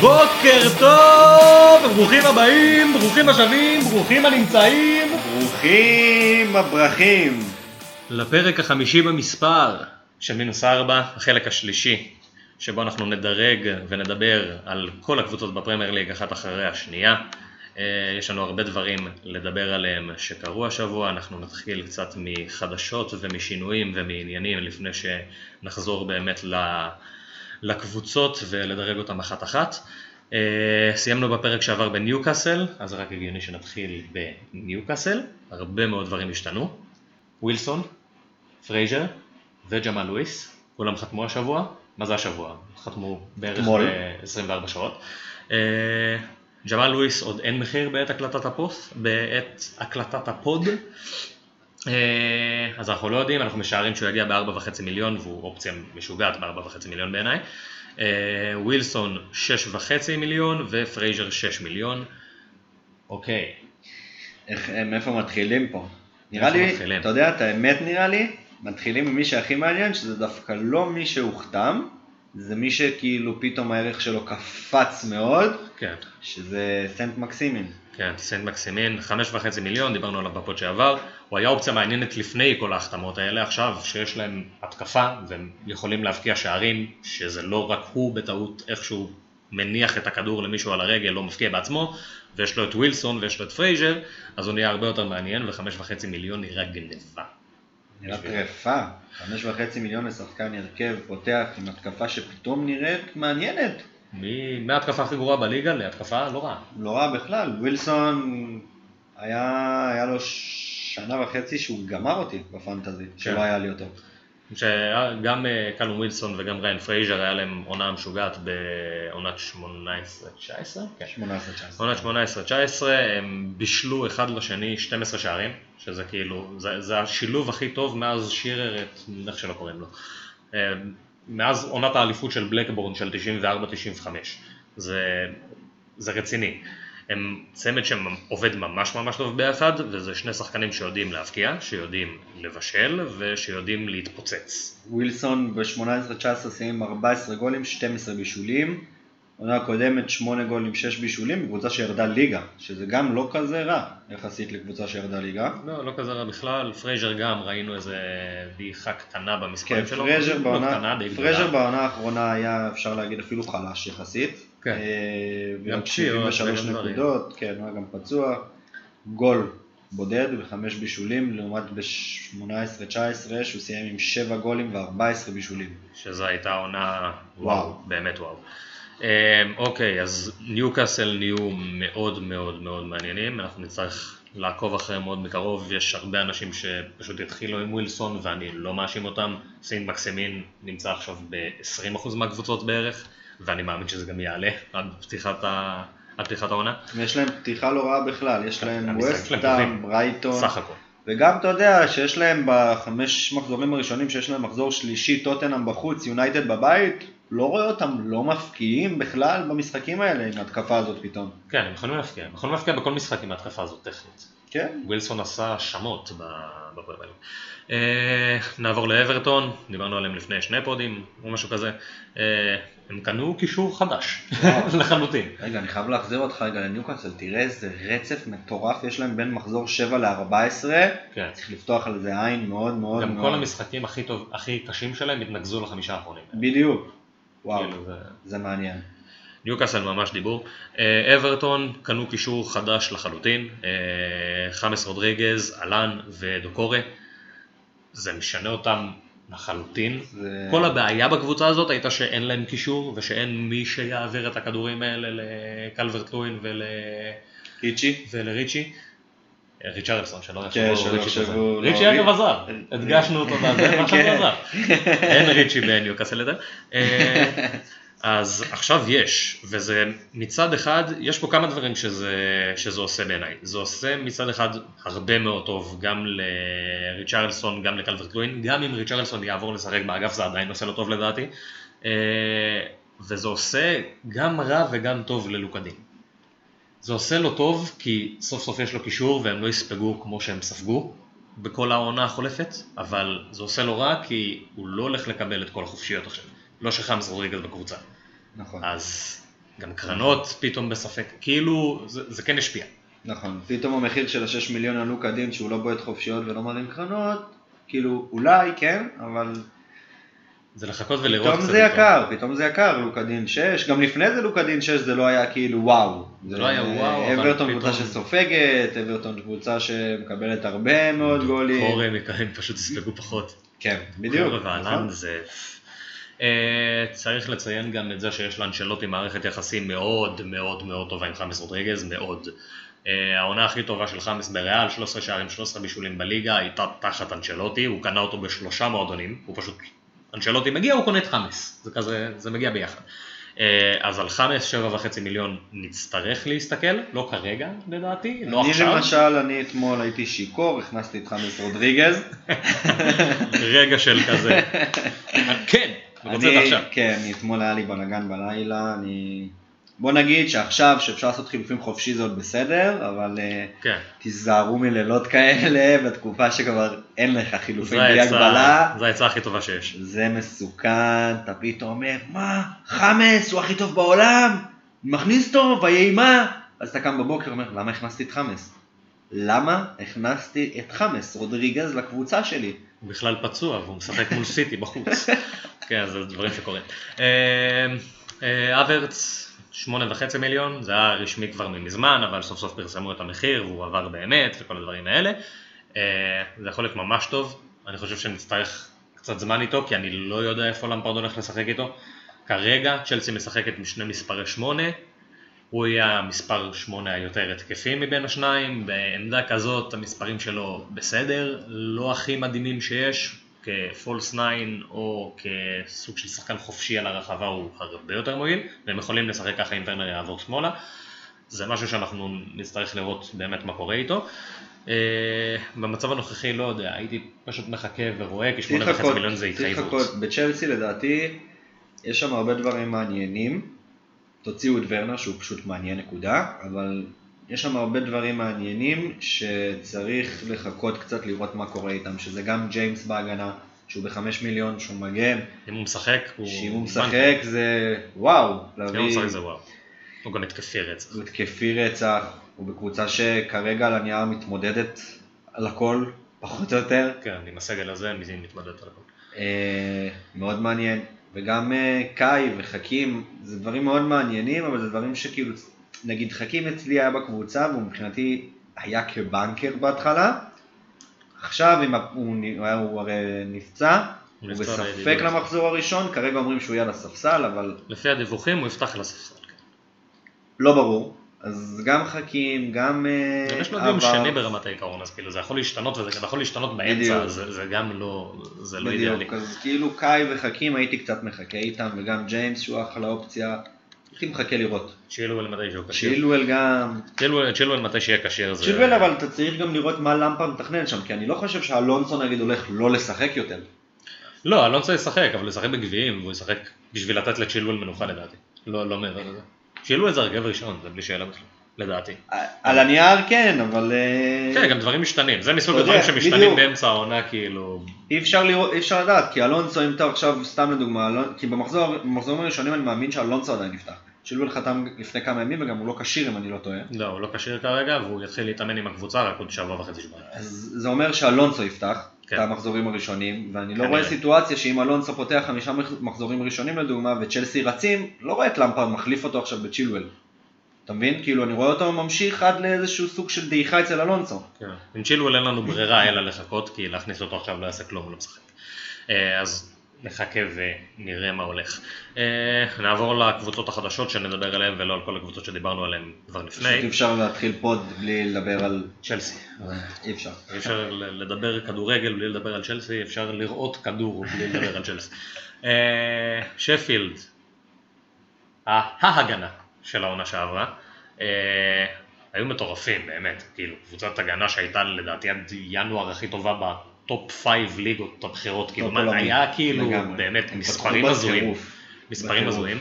בוקר טוב, ברוכים הבאים, ברוכים השבים, ברוכים הנמצאים ברוכים הברכים. לפרק החמישי במספר של מינוס ארבע, החלק השלישי, שבו אנחנו נדרג ונדבר על כל הקבוצות בפרמייר ליג אחת אחרי השנייה. אה, יש לנו הרבה דברים לדבר עליהם שקרו השבוע, אנחנו נתחיל קצת מחדשות ומשינויים ומעניינים לפני שנחזור באמת. לקבוצות ולדרג אותם אחת אחת. Uh, סיימנו בפרק שעבר בניוקאסל, אז רק הגיוני שנתחיל בניוקאסל, הרבה מאוד דברים השתנו. ווילסון, פרייזר וג'מאל לואיס, כולם חתמו השבוע, מה זה השבוע? חתמו בערך ב-24 שעות. ג'מאל לואיס עוד אין מחיר בעת הקלטת הפוסט, בעת הקלטת ה pod. Uh, אז אנחנו לא יודעים, אנחנו משערים שהוא יגיע ב-4.5 מיליון והוא אופציה משוגעת ב-4.5 מיליון בעיניי. Uh, ווילסון 6.5 מיליון ופרייזר 6 מיליון. אוקיי. איך, מאיפה מתחילים פה? נראה לי, מתחילים? אתה יודע, את האמת נראה לי, מתחילים ממי שהכי מעניין, שזה דווקא לא מי שהוחתם, זה מי שכאילו פתאום הערך שלו קפץ מאוד, כן. שזה סנט מקסימין. כן, סנט מקסימין, חמש וחצי מיליון, דיברנו עליו ב pod שעבר, הוא היה אופציה מעניינת לפני כל ההחתמות האלה, עכשיו שיש להם התקפה והם יכולים להבקיע שערים, שזה לא רק הוא בטעות איכשהו מניח את הכדור למישהו על הרגל, לא מבקיע בעצמו, ויש לו את ווילסון ויש לו את פרייזר, אז הוא נהיה הרבה יותר מעניין, וחמש וחצי מיליון נראה גניבה. נראה טרפה, חמש וחצי מיליון לשחקן הרכב, פותח עם התקפה שפתאום נראית מעניינת. מההתקפה הכי גרועה בליגה להתקפה לא רעה. לא רעה בכלל, ווילסון היה, היה לו שנה וחצי שהוא גמר אותי בפנטזי, כן. שלא היה לי אותו. שגם אה, קלום ווילסון וגם ראיין פרייזר היה להם עונה משוגעת בעונת 18-19? כן. 18-19. עונת 18-19, הם בישלו אחד לשני 12 שערים, שזה כאילו, זה, זה השילוב הכי טוב מאז שירר את, איך שלא קוראים לו. אה, מאז עונת האליפות של בלקבורן של 94-95. זה, זה רציני. הם צמד שעובד ממש ממש טוב ביחד, וזה שני שחקנים שיודעים להבקיע, שיודעים לבשל ושיודעים להתפוצץ. ווילסון ב-18-19 סיים 14 גולים, 12 בישולים. עונה קודמת 8 גולים, 6 בישולים, בקבוצה שירדה ליגה, שזה גם לא כזה רע יחסית לקבוצה שירדה ליגה. לא, לא כזה רע בכלל, פרייזר גם ראינו איזה דעיכה קטנה במספרים כן, שלו. פרייזר לא בעונה, קטנה, פרייזר בעונה האחרונה היה אפשר להגיד אפילו חלש יחסית. כן. אה, גם 73 נקודות, כן, הוא היה גם פצוע. גול בודד וחמש בישולים, לעומת ב-18-19 שהוא סיים עם 7 גולים ו-14 בישולים. שזו הייתה עונה, וואו, וואו באמת וואו. אמ, אוקיי, אז ניוקאסל נהיו מאוד מאוד מאוד מעניינים, אנחנו נצטרך לעקוב אחריהם מאוד מקרוב, יש הרבה אנשים שפשוט יתחילו עם ווילסון ואני לא מאשים אותם, סינט מקסימין נמצא עכשיו ב-20% מהקבוצות בערך, ואני מאמין שזה גם יעלה עד פתיחת ה... עד פתיחת העונה. יש להם פתיחה לא רעה בכלל, יש להם ווסטאם, ברייטון, סך הכל. וגם אתה יודע שיש להם בחמש מחזורים הראשונים שיש להם מחזור שלישי טוטנאם בחוץ, יונייטד בבית, לא רואה אותם לא מפקיעים בכלל במשחקים האלה עם ההתקפה הזאת פתאום. כן, הם יכולים להפקיע, הם יכולים להפקיע בכל משחק עם ההתקפה הזאת טכנית. כן. ווילסון עשה שמות בפרמייר אה, נעבור לאברטון, דיברנו עליהם לפני שני פודים או משהו כזה. אה, הם קנו קישור חדש לחלוטין. רגע, אני חייב להחזיר אותך רגע לניוקאסל, תראה איזה רצף מטורף יש להם בין מחזור 7 ל-14. כן. צריך לפתוח על זה עין מאוד מאוד גם מאוד. כל המשחקים הכי, טוב, הכי קשים שלהם התנקזו לחמישה האחרונים. בדיוק. וואו, כאילו זה... זה מעניין. ניוקאסל ממש דיבור. אה, אברטון קנו קישור חדש לחלוטין, אה, חמאס רודריגז, אלן ודוקורה. זה משנה אותם לחלוטין. זה... כל הבעיה בקבוצה הזאת הייתה שאין להם קישור ושאין מי שיעביר את הכדורים האלה לקלברט לואין ול... ריצ'י? ולריצ'י. ריצ'רלסון, שלא כן, יחשבו ריצ'י כזה. יחשבו, ריצ'י לא, אגב עזר, הדגשנו אותו בזה, כן. שהוא עזר. אין ריצ'י בניוקאסל יותר. אז עכשיו יש, וזה מצד אחד, יש פה כמה דברים שזה, שזה עושה בעיניי. זה עושה מצד אחד הרבה מאוד טוב גם לריצ'רלסון, גם לקלברט לואין, גם אם ריצ'רלסון יעבור לשחק באגף זה עדיין עושה לו טוב לדעתי. אה, וזה עושה גם רע וגם טוב ללוקדין. זה עושה לו טוב כי סוף סוף יש לו קישור והם לא יספגו כמו שהם ספגו בכל העונה החולפת, אבל זה עושה לו רע כי הוא לא הולך לקבל את כל החופשיות עכשיו. לא שחמאס רודריגז בקבוצה. נכון. אז גם קרנות פתאום בספק, כאילו זה, זה כן השפיע. נכון, פתאום המחיר של השש מיליון על לוקה דין שהוא לא בועט חופשיות ולא מרים קרנות, כאילו אולי כן, אבל זה לחכות ולראות פתאום זה יקר, פתאום זה יקר, לוקדין 6, גם לפני זה לוקדין 6 זה לא היה כאילו וואו. זה לא היה וואו, אבל אברטון קבוצה שסופגת, אברטון קבוצה שמקבלת הרבה מאוד גולים. קורן הם פשוט יספגו פחות. כן, בדיוק. ואלן נכון. זה... אה, צריך לציין גם את זה שיש לאנשלוטי מערכת יחסים מאוד מאוד מאוד טובה עם חמאס רודריגז, מאוד. אה, העונה הכי טובה של חמאס בריאל, 13 שערים, 13 בישולים בליגה, הייתה תחת אנשלוטי, הוא קנה אותו בשלושה מועדונים, הוא פשוט אנשלוטי מגיע, הוא קונה את חמאס, זה כזה, זה מגיע ביחד. אה, אז על חמאס שבע וחצי מיליון נצטרך להסתכל, לא כרגע לדעתי, לא אני עכשיו. אני למשל, אני אתמול הייתי שיכור, הכנסתי את חמאס רודריגז. רגע של כזה, כן, אני זה עכשיו. כן, אתמול היה לי בלאגן בלילה, אני... בוא נגיד שעכשיו שאפשר לעשות חילופים חופשי זה עוד בסדר, אבל אה, כן. תיזהרו מלילות כאלה בתקופה שכבר אין לך חילופים בלי הגבלה. זו העצה הכי טובה שיש. זה מסוכן, אתה פתאום אומר, מה, חמאס הוא הכי טוב בעולם, מכניס טוב, ויהי מה? אז אתה קם בבוקר ואומר, למה הכנסתי את חמאס? למה הכנסתי את חמאס, רודריגז, לקבוצה שלי? הוא בכלל פצוע והוא משחק מול סיטי בחוץ. כן, זה דברים שקורים. אה, אה, אברץ, שמונה וחצי מיליון, זה היה רשמי כבר מזמן, אבל סוף סוף פרסמו את המחיר והוא עבר באמת וכל הדברים האלה. אה, זה יכול להיות ממש טוב, אני חושב שנצטרך קצת זמן איתו, כי אני לא יודע איפה למפרד הולך לשחק איתו. כרגע צ'לסי משחקת עם שני מספרי שמונה, הוא יהיה המספר שמונה היותר התקפי מבין השניים, בעמדה כזאת המספרים שלו בסדר, לא הכי מדהימים שיש, כפולס 9 או כסוג של שחקן חופשי על הרחבה הוא הרבה יותר מועיל, והם יכולים לשחק ככה אם ורנר יעבור שמאלה. זה משהו שאנחנו נצטרך לראות באמת מה קורה איתו. Uh, במצב הנוכחי לא יודע, הייתי פשוט מחכה ורואה, כי שמונה וחצי מיליון זה התחייבות. צריך לחכות, בצ'לסי לדעתי יש שם הרבה דברים מעניינים. תוציאו את ורנר שהוא פשוט מעניין נקודה, אבל יש שם הרבה דברים מעניינים שצריך לחכות קצת לראות מה קורה איתם, שזה גם ג'יימס בהגנה, שהוא בחמש מיליון, שהוא מגן. אם הוא משחק, הוא... שאם הוא משחק זה וואו. להביא... אם הוא משחק זה וואו. הוא גם התקפי רצח. הוא התקפי רצח, הוא בקבוצה שכרגע על הנייר מתמודדת על הכל, פחות או יותר. כן, עם הסגל הזה מי מתמודדת על הכל. אה, מאוד מעניין. וגם אה, קאי וחכים, זה דברים מאוד מעניינים, אבל זה דברים שכאילו נגיד חכים אצלי היה בקבוצה והוא מבחינתי היה כבנקר בהתחלה, עכשיו אם הוא, הוא, הוא הרי נפצע, הוא בספק למחזור הראשון, כרגע אומרים שהוא יהיה על הספסל, אבל... לפי הדיווחים הוא יפתח על הספסל. כן. לא ברור, אז גם חכים, גם עבר... יש לו דיון שני ברמת העיקרון, אז כאילו זה יכול להשתנות וזה גם יכול להשתנות באמצע, זה, זה גם לא, זה לא אידיאלי. בדיוק, אז כאילו קאי וחכים הייתי קצת מחכה איתם, וגם ג'יימס שהוא אחלה אופציה. הייתי מחכה לראות. צ'ילואל מתי שהוא כשיר. צ'ילואל גם. צ'ילואל מתי שיהיה כשיר זה... צ'ילואל אבל אתה צריך גם לראות מה למפה מתכנן שם, כי אני לא חושב שאלונסו נגיד הולך לא לשחק יותר. לא, אלונסו ישחק, אבל הוא ישחק בגביעים, והוא ישחק בשביל לתת לצ'ילואל מנוחה לדעתי. לא, לא מעבר לזה. צ'ילואל זה הרכב ראשון, זה בלי שאלה בכלל. לדעתי. על הנייר כן, אבל... אה, כן, גם דברים משתנים, זה מסוג הדברים שמשתנים באמצע העונה כאילו... אי אפשר, לראות, אי אפשר לדעת, כי אלונסו, אם אתה עכשיו, סתם לדוגמה, כי במחזורים הראשונים אני מאמין שאלונסו עדיין נפתח. שילואל חתם לפני כמה ימים וגם הוא לא כשיר אם אני לא טועה. לא, הוא לא כשיר כרגע והוא יתחיל להתאמן עם הקבוצה רק עוד שבוע וחצי שבוע. אז זה אומר שאלונסו יפתח כן. את המחזורים הראשונים, ואני לא רואה סיטואציה שאם אלונסו פותח חמישה מחזורים ראשונים לדוגמה וצ'לסי רצים, לא רואה את למפרד מחליף אותו עכשיו בצ'ילואל. אתה מבין? כאילו אני רואה אותו ממשיך עד לאיזשהו סוג של דעיכה אצל אלונסו. כן. עם צ'ילואל אין לנו ברירה אלא לחכות כי להכניס אותו עכשיו לא יעשה כלום, הוא לא משחק. אה, אז נחכה ונראה מה הולך. Uh, נעבור לקבוצות החדשות שנדבר עליהן ולא על כל הקבוצות שדיברנו עליהן כבר לפני. אי אפשר להתחיל פוד בלי לדבר על צ'לסי. אי אפשר. אי אפשר לדבר כדורגל בלי לדבר על צ'לסי, אפשר לראות כדור בלי לדבר על צ'לסי. Uh, שפילד, ההגנה של העונה שעברה, uh, היו מטורפים באמת, כאילו קבוצת הגנה שהייתה לדעתי עד ינואר הכי טובה top five ליגות הבכירות, כאילו מה היה כאילו באמת מספרים הזויים, מספרים הזויים.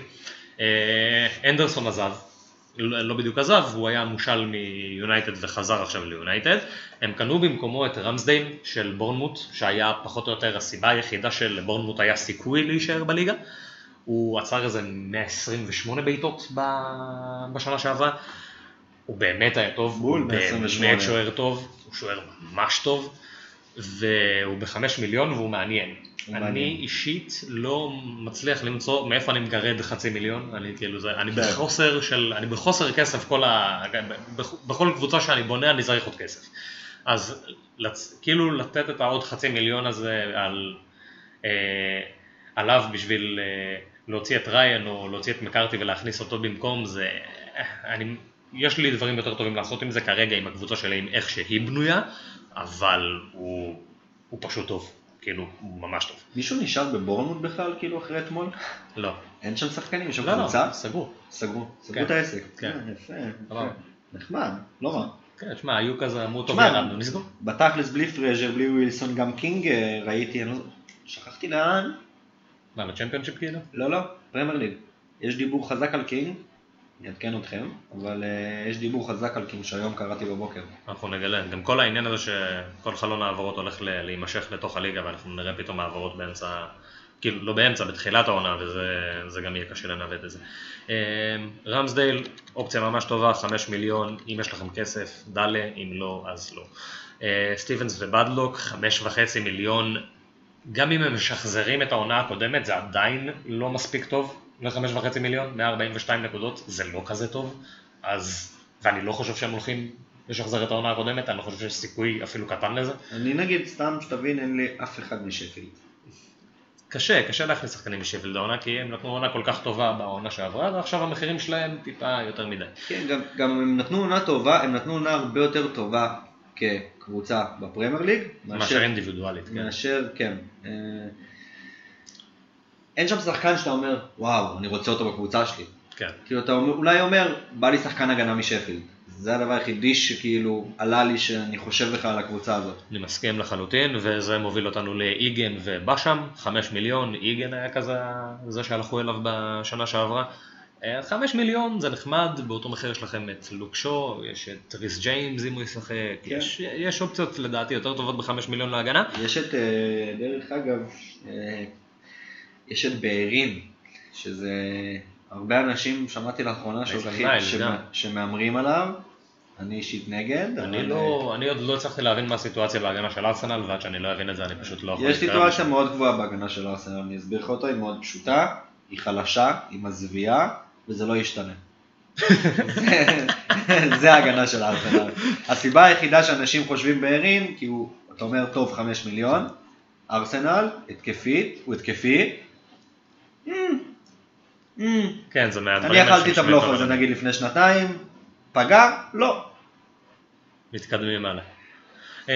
אה, הנדרסון עזב לא, לא בדיוק עזב, הוא היה מושאל מיונייטד וחזר עכשיו ליונייטד. הם קנו במקומו את רמסדייל של בורנמוט, שהיה פחות או יותר הסיבה היחידה שלבורנמוט היה סיכוי להישאר בליגה. הוא עצר איזה 128 בעיטות בשנה שעברה. הוא באמת היה טוב, הוא באמת שוער טוב, הוא שוער ממש טוב, והוא בחמש מיליון והוא מעניין. אני אישית לא מצליח למצוא מאיפה אני מגרד חצי מיליון, אני כאילו זה, אני כן. בחוסר של, אני בחוסר כסף כל ה... בכל קבוצה שאני בונה אני צריך עוד כסף. אז לצ... כאילו לתת את העוד חצי מיליון הזה על, אה, עליו בשביל אה, להוציא את ריין או להוציא את מקארתי ולהכניס אותו במקום זה, אני, יש לי דברים יותר טובים לעשות עם זה כרגע עם הקבוצה שלי עם איך שהיא בנויה, אבל הוא, הוא פשוט טוב. כאילו, הוא ממש טוב. מישהו נשאר בבורנמוט בכלל, כאילו, אחרי אתמול? לא. אין שם שחקנים? יש שם לא, לא קבוצה? לא, סגור. סגור. סגרו כן. את העסק. כן. אה, יפה, יפה. נחמד, לא רע. כן, תשמע, היו כזה, אמרו טוב, ירדנו, נסגור. בתכלס, בלי פרייזר, בלי ווילסון, גם קינג אה, ראיתי, אני לא... שכחתי לאן. מה, בצ'מפיונשיפ כאילו? לא, לא, פרמייר ליג. יש דיבור חזק על קינג, אני אעדכן אתכם, אבל אה, יש דיבור חזק על קינג שהיום קראתי בבוקר. אנחנו נגלה, גם כל העניין הזה שכל חלון העברות הולך להימשך לתוך הליגה ואנחנו נראה פתאום העברות באמצע, כאילו לא באמצע, בתחילת העונה וזה גם יהיה קשה לנווט את זה. אה, רמסדייל, אופציה ממש טובה, 5 מיליון, אם יש לכם כסף, דלה, אם לא, אז לא. Uh, סטיבנס ובדלוק, 5.5 מיליון, גם אם הם משחזרים את העונה הקודמת זה עדיין לא מספיק טוב, לחמש וחצי מיליון, 142 נקודות, זה לא כזה טוב, אז, ואני לא חושב שהם הולכים לשחזר את העונה הקודמת, אני לא חושב שיש סיכוי אפילו קטן לזה. אני נגיד, סתם שתבין, אין לי אף אחד משפילד. קשה, קשה להכניס שחקנים משפילד העונה, כי הם נתנו עונה כל כך טובה בעונה שעברה, ועכשיו המחירים שלהם טיפה יותר מדי. כן, גם, גם הם נתנו עונה טובה, הם נתנו עונה הרבה יותר טובה כקבוצה בפרמייר ליג. מאשר אינדיבידואלית, כן. מאשר, כן. אין שם שחקן שאתה אומר, וואו, אני רוצה אותו בקבוצה שלי. כן. כאילו אתה אולי אומר, בא לי שחקן הגנה משפילד. זה הדבר היחידי שכאילו עלה לי שאני חושב לך על הקבוצה הזאת. אני מסכים לחלוטין, וזה מוביל אותנו לאיגן ובשם, חמש מיליון, איגן היה כזה, זה שהלכו אליו בשנה שעברה. אה, חמש מיליון זה נחמד, באותו מחיר יש לכם את לוקשו, יש את ריס ג'יימס אם הוא ישחק, כן. יש, יש אופציות לדעתי יותר טובות בחמש מיליון להגנה. יש את, אה, דרך אגב, אה, יש את בארין, שזה הרבה אנשים, שמעתי לאחרונה, שהולכים, שמהמרים עליו, אני אישית נגד. אני, לא, אני עוד לא הצלחתי להבין מה הסיטואציה בהגנה של ארסנל, ועד שאני לא אבין את זה אני פשוט לא יכול... יש סיטואציה מאוד גבוהה בהגנה של ארסנל, אני אסביר לך אותה, היא מאוד פשוטה, היא חלשה, היא מזוויעה, וזה לא ישתנה. זה ההגנה של ארסנל. הסיבה היחידה שאנשים חושבים בארין, כי הוא, אתה אומר, טוב, חמש מיליון, ארסנל, התקפית, הוא התקפי, כן, זה מהדברים אני אכלתי את הבלוף הזה נגיד לפני שנתיים, פגע? לא. מתקדמים הלאה. אמ,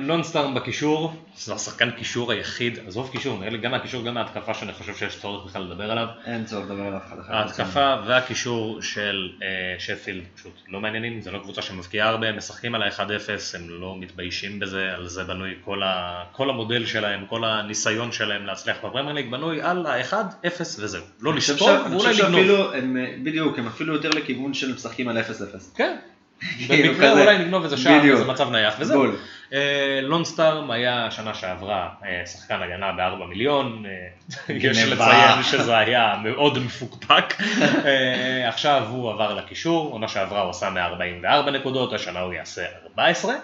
לונסטארם בקישור, זה השחקן קישור היחיד, עזוב קישור, נראה לי גם מהקישור גם מההתקפה שאני חושב שיש צורך בכלל לדבר עליו. אין צורך לדבר עליו. ההתקפה והקישור של אה, שפילד פשוט לא מעניינים, זה לא קבוצה שמבקיעה הרבה, הם משחקים על ה-1-0, הם לא מתביישים בזה, על זה בנוי כל, ה, כל המודל שלהם, כל הניסיון שלהם להצליח בפרמייר ליג בנוי על ה-1-0 וזהו. לא לספור ואולי לגנוב. בדיוק, הם אפילו יותר לכיוון של משחקים על 0-0. כן. במקרה אולי נגנוב איזה שער, זה מצב נייח וזהו. לונסטארם אה, היה שנה שעברה אה, שחקן הגנה ב-4 מיליון, אה, יש לציין שזה היה מאוד מפוקפק, עכשיו הוא עבר לקישור, עונה שעברה הוא עשה 144 נקודות, השנה הוא יעשה 14.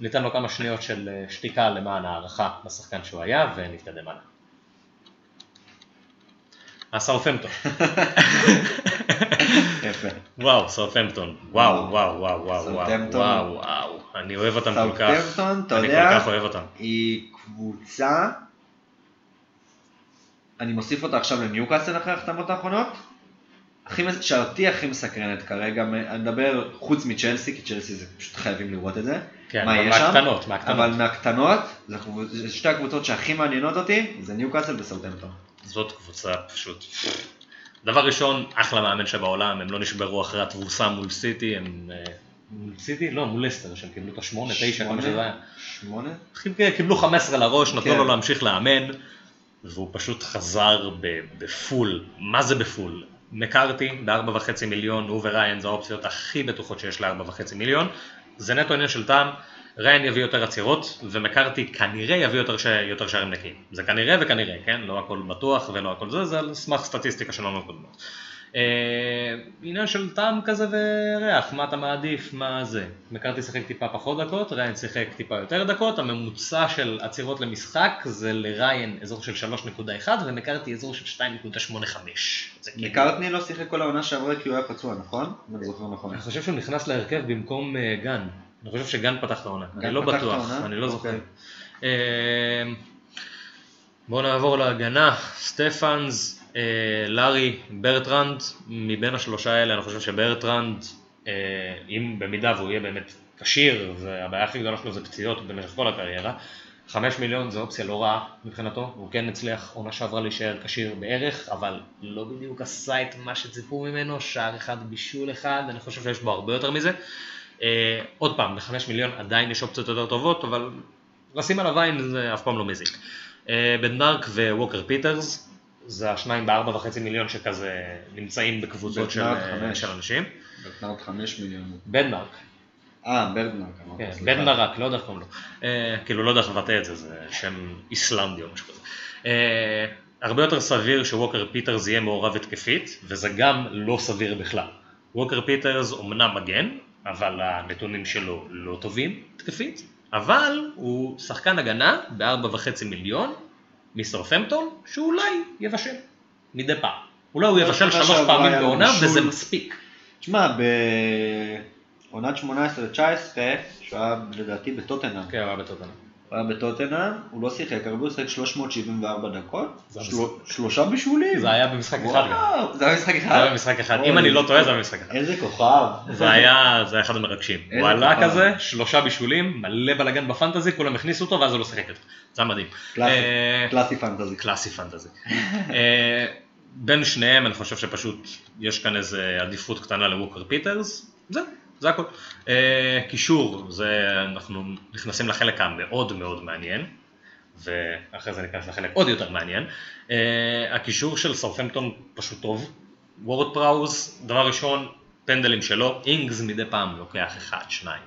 ניתן לו כמה שניות של שתיקה למען הערכה לשחקן שהוא היה ונתקדם הלאה. הסאופמפטון. יפה. וואו, סאופמפטון. וואו, וואו, וואו, וואו, וואו, וואו. אני אוהב אותם כל כך. סאופמפטון, אתה יודע, אני כל כך אוהב אותם. היא קבוצה, אני מוסיף אותה עכשיו לניוקאסל אחרי ההחתמות האחרונות. שאותי הכי מסקרנת כרגע, אני מדבר חוץ מצ'לסי, כי צ'לסי זה פשוט חייבים לראות את זה. כן, מה יש מהקטנות, מהקטנות. אבל מהקטנות, זה שתי הקבוצות שהכי מעניינות אותי, זה ניוקאסל וסאוטהמפטון. זאת קבוצה פשוט... דבר ראשון, אחלה מאמן שבעולם, הם לא נשברו אחרי התבוסה מול סיטי, הם... אה, מול סיטי? לא, מול לסטר, שהם קיבלו את השמונה, תשע, כמה שזה היה. שמונה? קיבלו חמש עשרה לראש, נתנו כן. לו להמשיך לאמן, והוא פשוט חזר בפול. מה זה בפול? מקארתי ב-4.5 מיליון, הוא וריין זה האופציות הכי בטוחות שיש ל-4.5 מיליון. זה נטו עניין של טעם, ריין יביא יותר עצירות, ומקארתי כנראה יביא יותר, ש... יותר שערים נקיים. זה כנראה וכנראה, כן? לא הכל בטוח ולא הכל זה, זה על סמך סטטיסטיקה שלנו הקודמות. אה, עניין של טעם כזה וריח, מה אתה מעדיף, מה זה. מקארתי שיחק טיפה פחות דקות, ריין שיחק טיפה יותר דקות, הממוצע של עצירות למשחק זה לריין אזור של 3.1 ומקארתי אזור של 2.85. כאילו- מקארטני לא שיחק כל העונה שעברה כי הוא היה פצוע, נכון? אני זוכר נכון. אני חושב שהוא נכנס להרכב במקום אה, גן. אני חושב שגאן פתח את העונה, אני לא בטוח, אני לא זוכר. אוקיי. אה, בואו נעבור להגנה, סטפאנס, אה, לארי, ברטרנד, מבין השלושה האלה אני חושב שברטרנד, אה, אם במידה והוא יהיה באמת כשיר, והבעיה הכי גדולה שלו זה פציעות במשך כל הקריירה, חמש מיליון זה אופציה לא רעה מבחינתו, הוא כן הצליח עונה שעברה להישאר כשיר בערך, אבל לא בדיוק עשה את מה שציפו ממנו, שער אחד בישול אחד, אני חושב שיש בו הרבה יותר מזה. אה, עוד פעם, בחמש מיליון עדיין יש אופציות יותר טובות, אבל לשים עליו עין זה אף פעם לא מזיק. אה, בדנארק וווקר פיטרס, זה השניים בארבע וחצי מיליון שכזה נמצאים בקבוצות של, אה, של אנשים. בן חמש מיליון. בדנארק. אה, בדנארק. כן, בדנארק, לא יודע איך קוראים לו. כאילו לא יודע איך לבטא את זה, זה שם איסלנדי או משהו כזה. אה, הרבה יותר סביר שווקר פיטרס יהיה מעורב התקפית, וזה גם לא סביר בכלל. ווקר פיטרס אומנם מגן, אבל הנתונים שלו לא טובים התקפית, אבל הוא שחקן הגנה ב-4.5 מיליון מסרפמפטון, שאולי יבשל מדי פעם. אולי הוא יבשל שלוש פעמים בעונה וזה מספיק. תשמע, בעונת 18-19, שהוא היה לדעתי בטוטנאם. כן, הוא היה בטוטנאם. הוא היה בטוטנאם, הוא לא שיחק, הרבה הוא שיחק 374 דקות, שלושה בישולים. זה היה במשחק אחד. זה היה במשחק אחד? זה היה במשחק אחד, אם אני לא טועה זה היה במשחק אחד. איזה כוכב. זה היה אחד המרגשים. הוא עלה כזה, שלושה בישולים, מלא בלאגן בפנטזי, כולם הכניסו אותו ואז הוא לא שיחק יותר. זה היה מדהים. קלאסי פנטזי. קלאסי פנטזי. אה, בין שניהם אני חושב שפשוט יש כאן איזה עדיפות קטנה לווקר פיטרס, זהו. זה הכל. אה, קישור, זה אנחנו נכנסים לחלק המאוד מאוד מעניין, ואחרי זה ניכנס לחלק עוד יותר מעניין. אה, הקישור של סרפמפטון פשוט טוב. וורד פראוז, דבר ראשון, פנדלים שלו, אינגס מדי פעם לוקח אחד, שניים,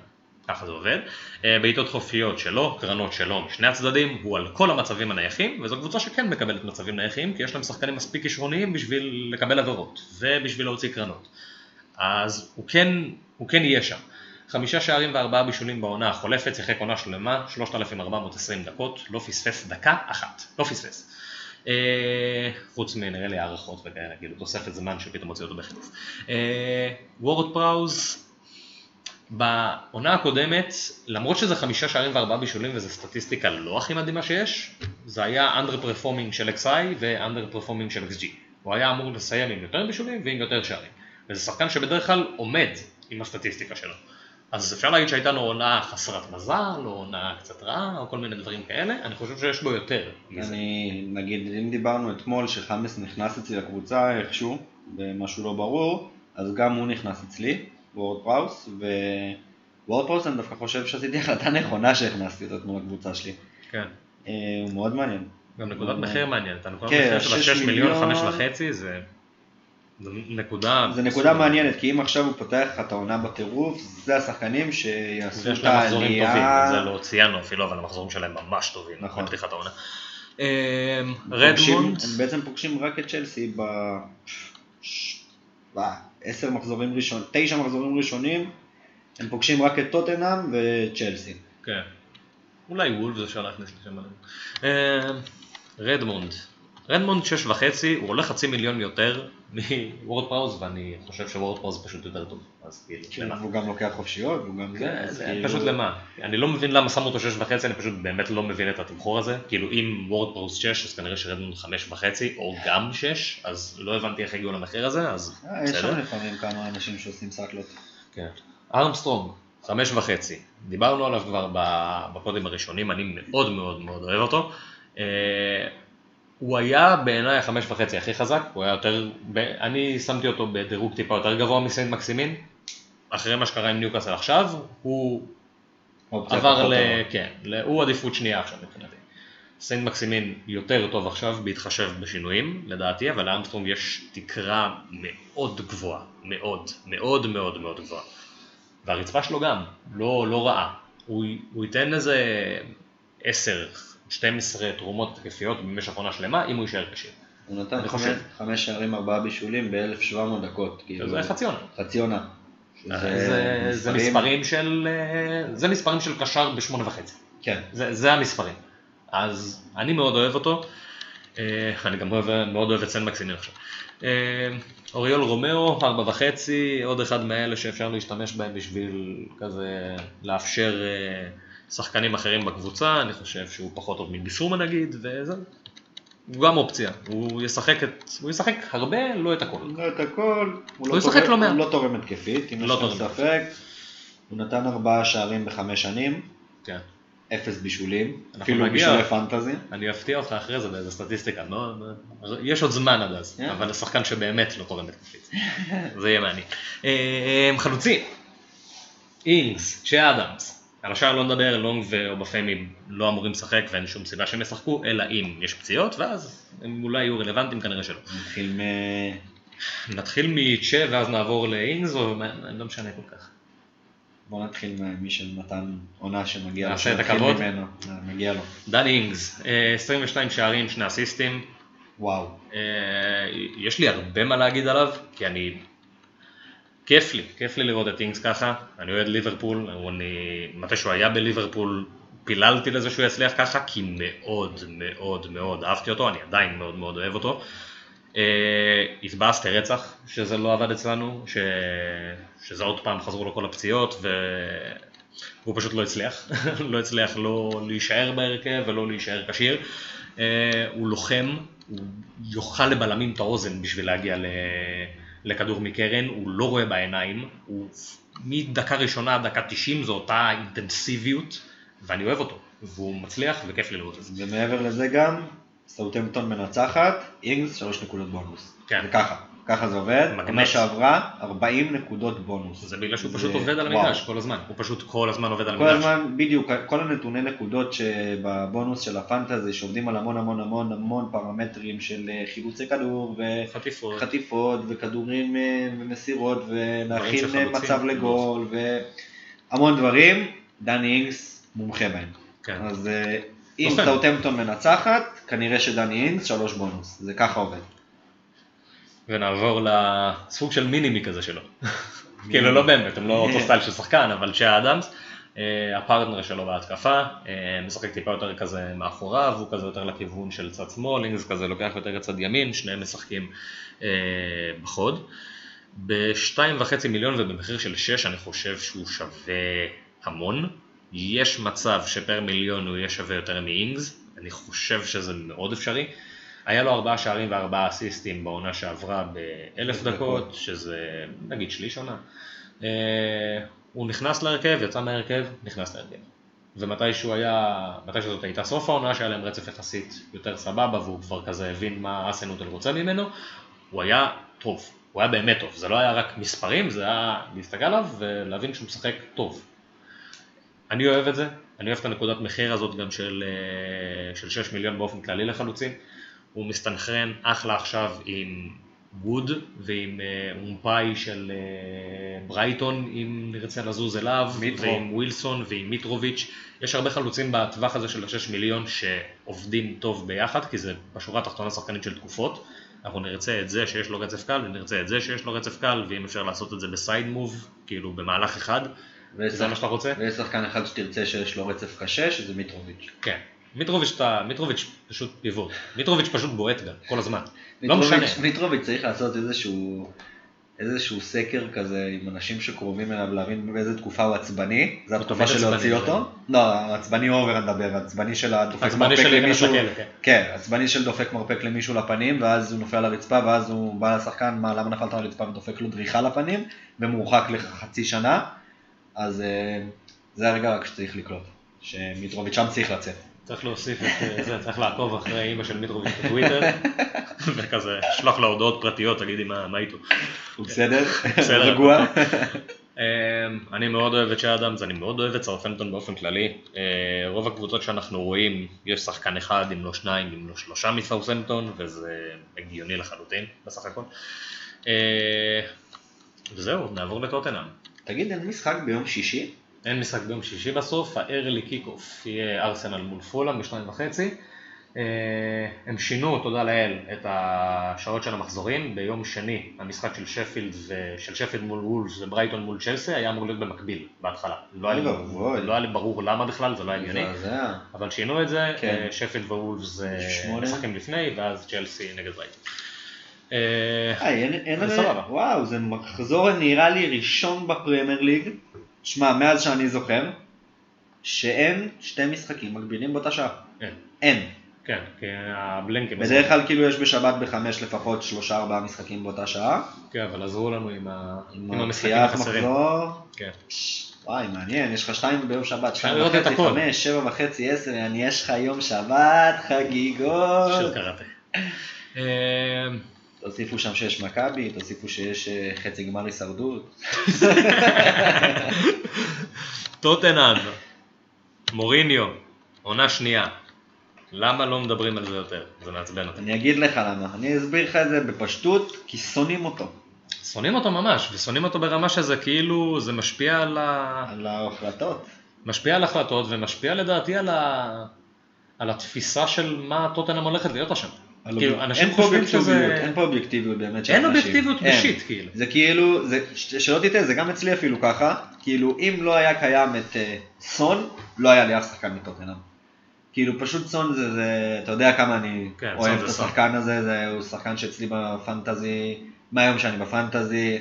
ככה זה עובד. אה, בעיטות חופשיות שלו, קרנות שלו משני הצדדים, הוא על כל המצבים הנייחים, וזו קבוצה שכן מקבלת מצבים נייחים, כי יש להם שחקנים מספיק כישרוניים בשביל לקבל עבירות, ובשביל להוציא קרנות. אז הוא כן הוא כן יהיה שם. חמישה שערים וארבעה בישולים בעונה החולפת, שיחק עונה שלמה, 3,420 דקות, לא פספס דקה אחת, לא פספס. אה, חוץ מנראה לי הערכות וכאלה, כאילו תוספת זמן שפתאום הוציא אותו. אה, וורד פראוז, בעונה הקודמת, למרות שזה חמישה שערים וארבעה בישולים וזו סטטיסטיקה לא הכי מדהימה שיש, זה היה under performing של XI ו-under performing של XG. הוא היה אמור לסיים עם יותר בישולים ועם יותר שערים. וזה שחקן שבדרך כלל עומד עם הסטטיסטיקה שלו. אז אפשר להגיד שהייתה לו עונה חסרת מזל, או עונה קצת רעה, או כל מיני דברים כאלה, אני חושב שיש בו יותר. אני, נגיד, אם דיברנו אתמול שחמאס נכנס אצלי לקבוצה איכשהו, במשהו לא ברור, אז גם הוא נכנס אצלי, וורד פראוס, וורד פראוס אני דווקא חושב שעשיתי החלטה נכונה שהכנסתי אותו אתמול לקבוצה שלי. כן. אה, הוא מאוד מעניין. גם נקודת מחיר מעניינת, הנקודת כן, מחיר של 6 מיליון, 5 וחצי זה... נקודה... זו נקודה מעניינת, כי אם עכשיו הוא פותח לך את העונה בטירוף, זה השחקנים שיעשו את העלייה... יש להם מחזורים טובים, זה לא ציינו אפילו, אבל המחזורים שלהם ממש טובים, נכון. בפתיחת העונה. רדמונד... הם בעצם פוגשים רק את צ'לסי ב... עשר מחזורים ראשונים, תשע מחזורים ראשונים, הם פוגשים רק את טוטנאם וצ'לסי. כן. אולי וולבס אפשר להכניס לשם. רדמונד. רדמונד שש וחצי, הוא עולה חצי מיליון יותר מוורד פראוז, ואני חושב שוורד פראוז פשוט יותר טוב, אז כאילו, למה? הוא גם לוקח חופשיות, הוא גם כן, זה, כאילו... פשוט למה? אני לא מבין למה שמו אותו שש וחצי, אני פשוט באמת לא מבין את התמחור הזה, כאילו אם וורד פראוז שש, אז כנראה שרדמונד חמש וחצי, או גם שש, אז לא הבנתי איך הגיעו למחיר הזה, אז בסדר. אה, יש שם לפעמים כמה אנשים שעושים סאקלות. כן. ארמסטרונג, חמש וחצי, דיברנו עליו כבר בפודים הראשונים, אני מאוד מאוד מאוד אוהב אותו. הוא היה בעיניי החמש וחצי הכי חזק, הוא היה יותר, אני שמתי אותו בדירוג טיפה יותר גבוה מסיין מקסימין, אחרי מה שקרה עם ניוקאסל עכשיו, הוא עבר ל... כן, הוא עדיפות שנייה עכשיו מבחינתי. סיינט מקסימין יותר טוב עכשיו בהתחשב בשינויים, לדעתי, אבל לארמסטרונג יש תקרה מאוד גבוהה, מאוד, מאוד מאוד מאוד גבוהה. והרצפה שלו גם, לא, לא רעה. הוא, הוא ייתן איזה 10, 12 תרומות תקפיות במשך עונה שלמה, אם הוא יישאר קשה. הוא נתן חמש, שערים, ארבעה בישולים ב-1700 דקות. כאילו, זה חצי עונה. חצי עונה. זה, זה, מספרים של, זה מספרים של קשר בשמונה וחצי. כן. זה, זה המספרים. אז אני מאוד אוהב אותו, אה, אני גם אוהב, מאוד אוהב את סן מקסיני עכשיו. אה, אוריול רומאו, ארבע וחצי, עוד אחד מאלה שאפשר להשתמש בהם בשביל כזה לאפשר אה, שחקנים אחרים בקבוצה, אני חושב שהוא פחות טוב מביסומה נגיד, וזהו. הוא גם אופציה, הוא ישחק, את, הוא ישחק הרבה, לא את הכל. לא את הכל, הוא, לא ישחק לא מעט. הוא לא תורם התקפית, אם לא יש לכם ספק. הוא נתן ארבעה שערים בחמש שנים. כן. אפס בישולים, אפילו בישולי פנטזי. אני אפתיע אותך אחרי זה באיזה סטטיסטיקה, לא, יש עוד זמן עד אז, yeah. אבל השחקן שבאמת לא תורם התקפית, זה יהיה מעניין. אה, חלוצים, אינגס, צ'ה אדמס, על השאר לא נדבר, לונג ואובפמי לא אמורים לשחק ואין שום סיבה שהם ישחקו, אלא אם יש פציעות, ואז הם אולי יהיו רלוונטיים, כנראה שלא. נתחיל מ... נתחיל מצ'ה ואז נעבור לאינגס, או לא משנה כל כך. בוא נתחיל ממי שנתן עונה שמגיע לו. נעשה את הכבוד. אה, מגיע לו. דן אינגס, 22 אה, שערים, שני אסיסטים. וואו. אה, יש לי הרבה מה להגיד עליו, כי אני... כיף לי, כיף לי לראות את אינגס ככה, אני אוהד ליברפול, אני... מתי שהוא היה בליברפול פיללתי לזה שהוא יצליח ככה, כי מאוד מאוד מאוד אהבתי אותו, אני עדיין מאוד מאוד אוהב אותו. התבאסתי רצח שזה לא עבד אצלנו, ש... שזה עוד פעם חזרו לו כל הפציעות והוא פשוט לא הצליח, לא הצליח לא להישאר בהרכב ולא להישאר כשיר. הוא לוחם, הוא יאכל לבלמים את האוזן בשביל להגיע לכדור מקרן, הוא לא רואה בעיניים, הוא מדקה ראשונה עד דקה 90 זו אותה אינטנסיביות ואני אוהב אותו, והוא מצליח וכיף לי לראות את זה. ומעבר לזה גם, סאוטמפטון מנצחת, אינגס שלוש נקודות בונוס. כן. זה ככה. זה עובד, עונה שעברה 40 נקודות בונוס. זה בגלל שהוא פשוט עובד על המגרש כל הזמן, הוא פשוט כל הזמן עובד על המגרש. כל הזמן, בדיוק, כל הנתוני נקודות שבבונוס של הפנטזי שעובדים על המון המון המון המון פרמטרים של אה, חילוצי כדור וחטיפות וכדורים אה, ומסירות ולהכין אה, מצב לגול והמון דברים, דני אינגס מומחה בהם. כן. אז אם סאוטמפטון מנצחת, כנראה שדני אינגס שלוש בונוס, זה ככה עובד. ונעבור לסוג של mini me כזה שלו. כאילו לא באמת, הם לא אותו סטייל של שחקן, אבל צ'ה אדמס, אה, הפרטנר שלו בהתקפה, אה, משחק טיפה יותר כזה מאחוריו, הוא כזה יותר לכיוון של צד שמאל, אינגס כזה לוקח יותר לצד ימין, שניהם משחקים אה, בחוד. בשתיים וחצי מיליון ובמחיר של שש אני חושב שהוא שווה המון. יש מצב שפר מיליון הוא יהיה שווה יותר מאינגס, אני חושב שזה מאוד אפשרי. היה לו ארבעה שערים וארבעה אסיסטים בעונה שעברה באלף דקות, שזה נגיד שליש עונה. אה, הוא נכנס להרכב, יצא מהרכב, נכנס להרכב. ומתי שהוא היה, מתי שזאת הייתה סוף העונה, שהיה להם רצף יחסית יותר סבבה, והוא כבר כזה הבין מה אסנוטל רוצה ממנו, הוא היה טוב, הוא היה באמת טוב, זה לא היה רק מספרים, זה היה להסתכל עליו ולהבין שהוא משחק טוב. אני אוהב את זה, אני אוהב את הנקודת מחיר הזאת גם של, אה, של 6 מיליון באופן כללי לחלוצים. הוא מסתנכרן אחלה עכשיו עם ווד ועם אומפאי אה, של אה, ברייטון אם נרצה לזוז אליו, מיטרו. ועם ווילסון ועם מיטרוביץ'. יש הרבה חלוצים בטווח הזה של ה-6 מיליון שעובדים טוב ביחד, כי זה בשורה התחתונה שחקנית של תקופות. אנחנו נרצה את זה שיש לו רצף קל, ונרצה את זה שיש לו רצף קל, ואם אפשר לעשות את זה בסייד מוב, כאילו במהלך אחד, זה מה שאתה רוצה. ויש שחקן אחד שתרצה שיש לו רצף קשה, שזה מיטרוביץ'. כן, מיטרוביץ', אתה, מיטרוביץ' פשוט פיבוט, מיטרוביץ' פשוט בועט גם, כל הזמן, לא משנה. מיטרוביץ' צריך לעשות איזשהו, איזשהו סקר כזה עם אנשים שקרובים אליו להבין באיזה תקופה הוא עצבני, זה התקופה של להוציא אותו, לא, עצבני אובר נדבר, עצבני של הדופק מרפק למישהו, כן. כן, עצבני של דופק מרפק למישהו לפנים ואז הוא נופל על הרצפה ואז הוא בא לשחקן, מה, למה נפלת על הרצפה ודופק לו דריכה לפנים ומורחק לחצי שנה, אז אה, זה הרגע רק שצריך לקלוט, שמיטרוביץ' שם צריך לצאת. צריך להוסיף את אה, זה, צריך לעקוב אחרי אימא של מיטרוביץ' בטוויטר, וכזה, שלוח לה הודעות פרטיות, תגידי מה איתו. הוא בסדר? בסדר. רגוע? אני מאוד אוהב את שאדאמס, אני מאוד אוהב את סרפנטון באופן כללי. רוב הקבוצות שאנחנו רואים, יש שחקן אחד, אם לא שניים, אם לא שלושה מסרפנטון, וזה הגיוני לחלוטין בסך הכל. וזהו, נעבור לטוטנאם. תגיד, אין משחק ביום שישי? אין משחק ביום שישי בסוף, ה-early kick-off יהיה ארסנל מול פולאם בשתיים וחצי. אה, הם שינו, תודה לאל, את השעות של המחזורים. ביום שני המשחק של שפילד, של שפילד מול וולס וברייטון מול צ'לסי היה אמור להיות במקביל בהתחלה. לא היה, לי, לא היה לי ברור למה בכלל, זה לא הגיוני. אבל שינו את זה, כן. אה, שפילד ווולס אה, משחקים לפני, ואז צ'לסי נגד ברייטון. וואו, זה מחזור נראה לי ראשון בפרמייר ליג, שמע, מאז שאני זוכר, שאין שתי משחקים מקבילים באותה שעה. אין. אין. כן, כי הבלנקים... בדרך כלל כאילו יש בשבת בחמש לפחות שלושה ארבעה משחקים באותה שעה. כן, אבל עזרו לנו עם, ה... עם, עם המשחקים החסרים. מחזור. כן. וואי, מעניין, יש לך שתיים ביום שבת, שתיים וחצי, חמש, שבע וחצי, עשר, יש לך יום שבת, חגיגות. של קראטה. תוסיפו שם שיש מכבי, תוסיפו שיש אה, חצי גמר הישרדות. טוטנאם, מוריניו, עונה שנייה. למה לא מדברים על זה יותר? זה מעצבן אותי. אני אגיד לך למה. אני אסביר לך את זה בפשטות, כי שונאים אותו. שונאים אותו ממש, ושונאים אותו ברמה שזה כאילו, זה משפיע על ה... על ההחלטות. משפיע על החלטות ומשפיע לדעתי על, ה... על התפיסה של מה טוטנאם הולכת להיות השנה. כאילו, אנשים חושבים שזה... אין פה אובייקטיביות באמת של אנשים. אין אובייקטיביות בשיט, כאילו. זה כאילו, זה, שלא תטעה, זה גם אצלי אפילו ככה, כאילו, אם לא היה קיים את uh, סון, לא היה לי אף שחקן מטוטנאם. כאילו, פשוט סון זה, זה, אתה יודע כמה אני כן, אוהב את השחקן סון. הזה, זה, הוא שחקן שאצלי בפנטזי, מהיום שאני בפנטזי,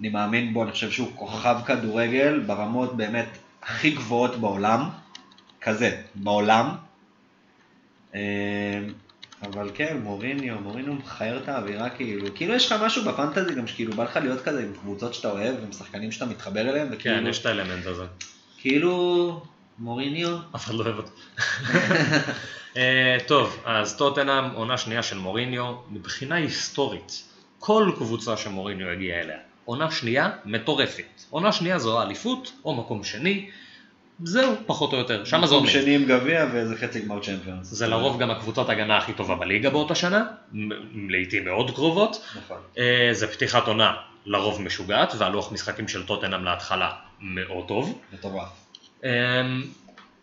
אני מאמין בו, אני חושב שהוא כוכב כדורגל ברמות באמת הכי גבוהות בעולם, כזה, בעולם. אבל כן, מוריניו, מוריניו מחייר את האווירה כאילו, כאילו יש לך משהו בפנטזי גם שכאילו בא לך להיות כזה עם קבוצות שאתה אוהב, עם שחקנים שאתה מתחבר אליהם, וכאילו... כן, יש את האלמנט הזה. כאילו, מוריניו... אף אחד לא אוהב אותו. אה, טוב, אז טוטנאם, עונה שנייה של מוריניו, מבחינה היסטורית, כל קבוצה שמוריניו הגיע אליה, עונה שנייה מטורפת. עונה שנייה זו האליפות, או מקום שני, זהו, פחות או יותר, שם זה עומד. שני עם גביע וזה חצי גמר צ'מפיונס. זה לרוב גם הקבוצת הגנה הכי טובה בליגה באותה שנה, לעיתים מאוד קרובות. נכון. אה, זה פתיחת עונה לרוב משוגעת, והלוח משחקים של טוטנאם להתחלה מאוד טוב. מטורף.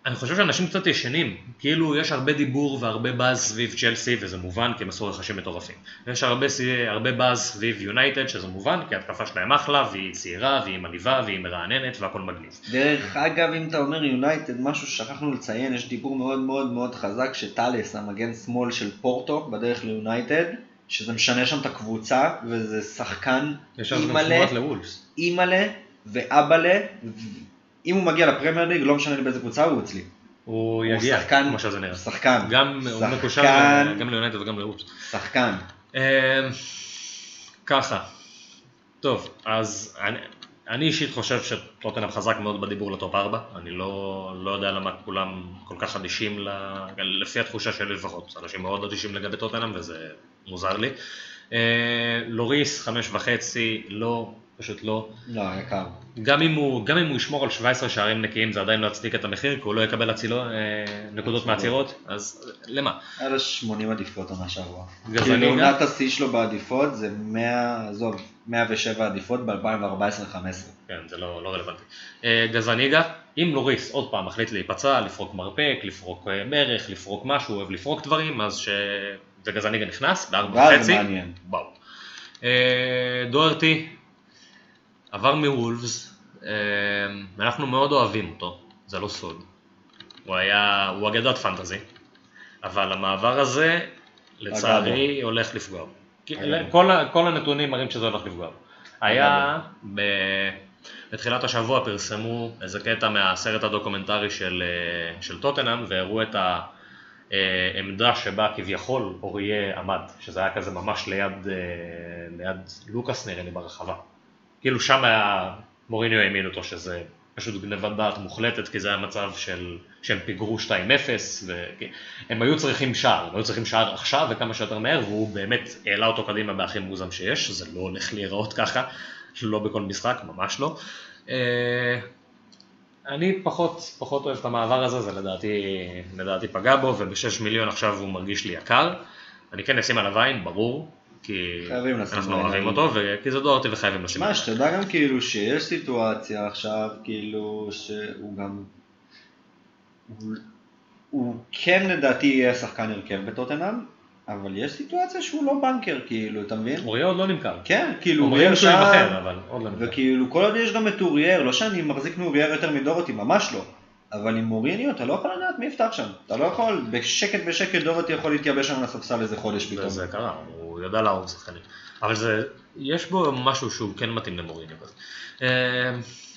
אני חושב שאנשים קצת ישנים, כאילו יש הרבה דיבור והרבה באז סביב צ'לסי וזה מובן כי הם עשו רכשים מטורפים. יש הרבה, הרבה באז סביב יונייטד שזה מובן כי התקפה שלהם אחלה והיא צעירה והיא מלאיבה והיא מרעננת והכל מגניב. דרך אגב אם אתה אומר יונייטד משהו ששכחנו לציין יש דיבור מאוד מאוד מאוד חזק שטאלס המגן שמאל של פורטו בדרך ליונייטד שזה משנה שם את הקבוצה וזה שחקן אימא'לה ואבא'לה אם הוא מגיע לפרמייר ליג, לא משנה לי באיזה קבוצה הוא אצלי. הוא יגיע, שחקן, כמו שזה נראה. שחקן. גם הוא מקושר גם ליונטד וגם לאוץ. שחקן. אמ, ככה. טוב, אז אני, אני אישית חושב שטוטנאם חזק מאוד בדיבור לטופ 4, אני לא, לא יודע למה כולם כל כך אדישים, ל... לפי התחושה שלי לפחות, אנשים מאוד אדישים לגבי טוטנאם וזה מוזר לי. אה, לוריס, חמש וחצי, לא פשוט לא. לא, יקר. גם אם, הוא, גם אם הוא ישמור על 17 שערים נקיים זה עדיין לא יצדיק את המחיר, כי הוא לא יקבל הצילו, אה, נקודות מהעצירות, אז למה? היה לו 80 עדיפות עונה שעברה. כאילו עונת השיא שלו בעדיפות זה 100, עזוב, 107 עדיפות ב-2014-2015. כן, זה לא, לא רלוונטי. אה, גזניגה, אם לוריס עוד פעם מחליט להיפצע, לפרוק מרפק, לפרוק אה, ברך, לפרוק משהו, אוהב לפרוק דברים, אז ש... וגזניגה נכנס בארבע וחצי. וואו. דוארטי, עבר מוולפס, אמ, אנחנו מאוד אוהבים אותו, זה לא סוד. הוא היה, הוא אגדת פנטזי, אבל המעבר הזה, לצערי, הולך לפגוע. כל, כל הנתונים מראים שזה הולך לפגוע. היה, ב... בתחילת השבוע פרסמו איזה קטע מהסרט הדוקומנטרי של, אה, של טוטנאם והראו את העמדה שבה כביכול אוריה עמד, שזה היה כזה ממש ליד, אה, ליד לוקאס נראה לי ברחבה. כאילו שם היה, מוריניו האמין אותו שזה פשוט גנבת דעת מוחלטת, כי זה היה מצב של, שהם פיגרו 2-0, והם היו צריכים שער, הם היו צריכים שער עכשיו וכמה שיותר מהר, והוא באמת העלה אותו קדימה בהכי מוזם שיש, זה לא הולך להיראות ככה, לא בכל משחק, ממש לא. אני פחות, פחות אוהב את המעבר הזה, זה לדעתי, לדעתי פגע בו, וב-6 מיליון עכשיו הוא מרגיש לי יקר. אני כן אשים עליו עין, ברור, כי אנחנו אוהבים אותו, וכי זה דוארטי וחייבים לשים. מה, שתדע גם כאילו שיש סיטואציה עכשיו, כאילו, שהוא גם... הוא, הוא כן לדעתי יהיה שחקן הרכב בטוטנאם, אבל יש סיטואציה שהוא לא בנקר, כאילו, אתה מבין? אוריאל עוד לא נמכר. כן, כאילו, אוריאל שהוא ייבחר, אבל עוד לא נמכר. וכאילו, כל עוד יש גם את אוריאל, לא שאני מחזיק מאוריאל יותר מדורותי, ממש לא. אבל עם מוריניו אתה לא יכול לדעת מי יפתח שם. אתה לא יכול, בשקט בשקט דורותי יכול להתייבש שם על הספסל איזה חודש פתאום. זה קרה, הוא יודע להרוג שחקנים. אבל זה, יש בו משהו שהוא כן מתאים למוריניו.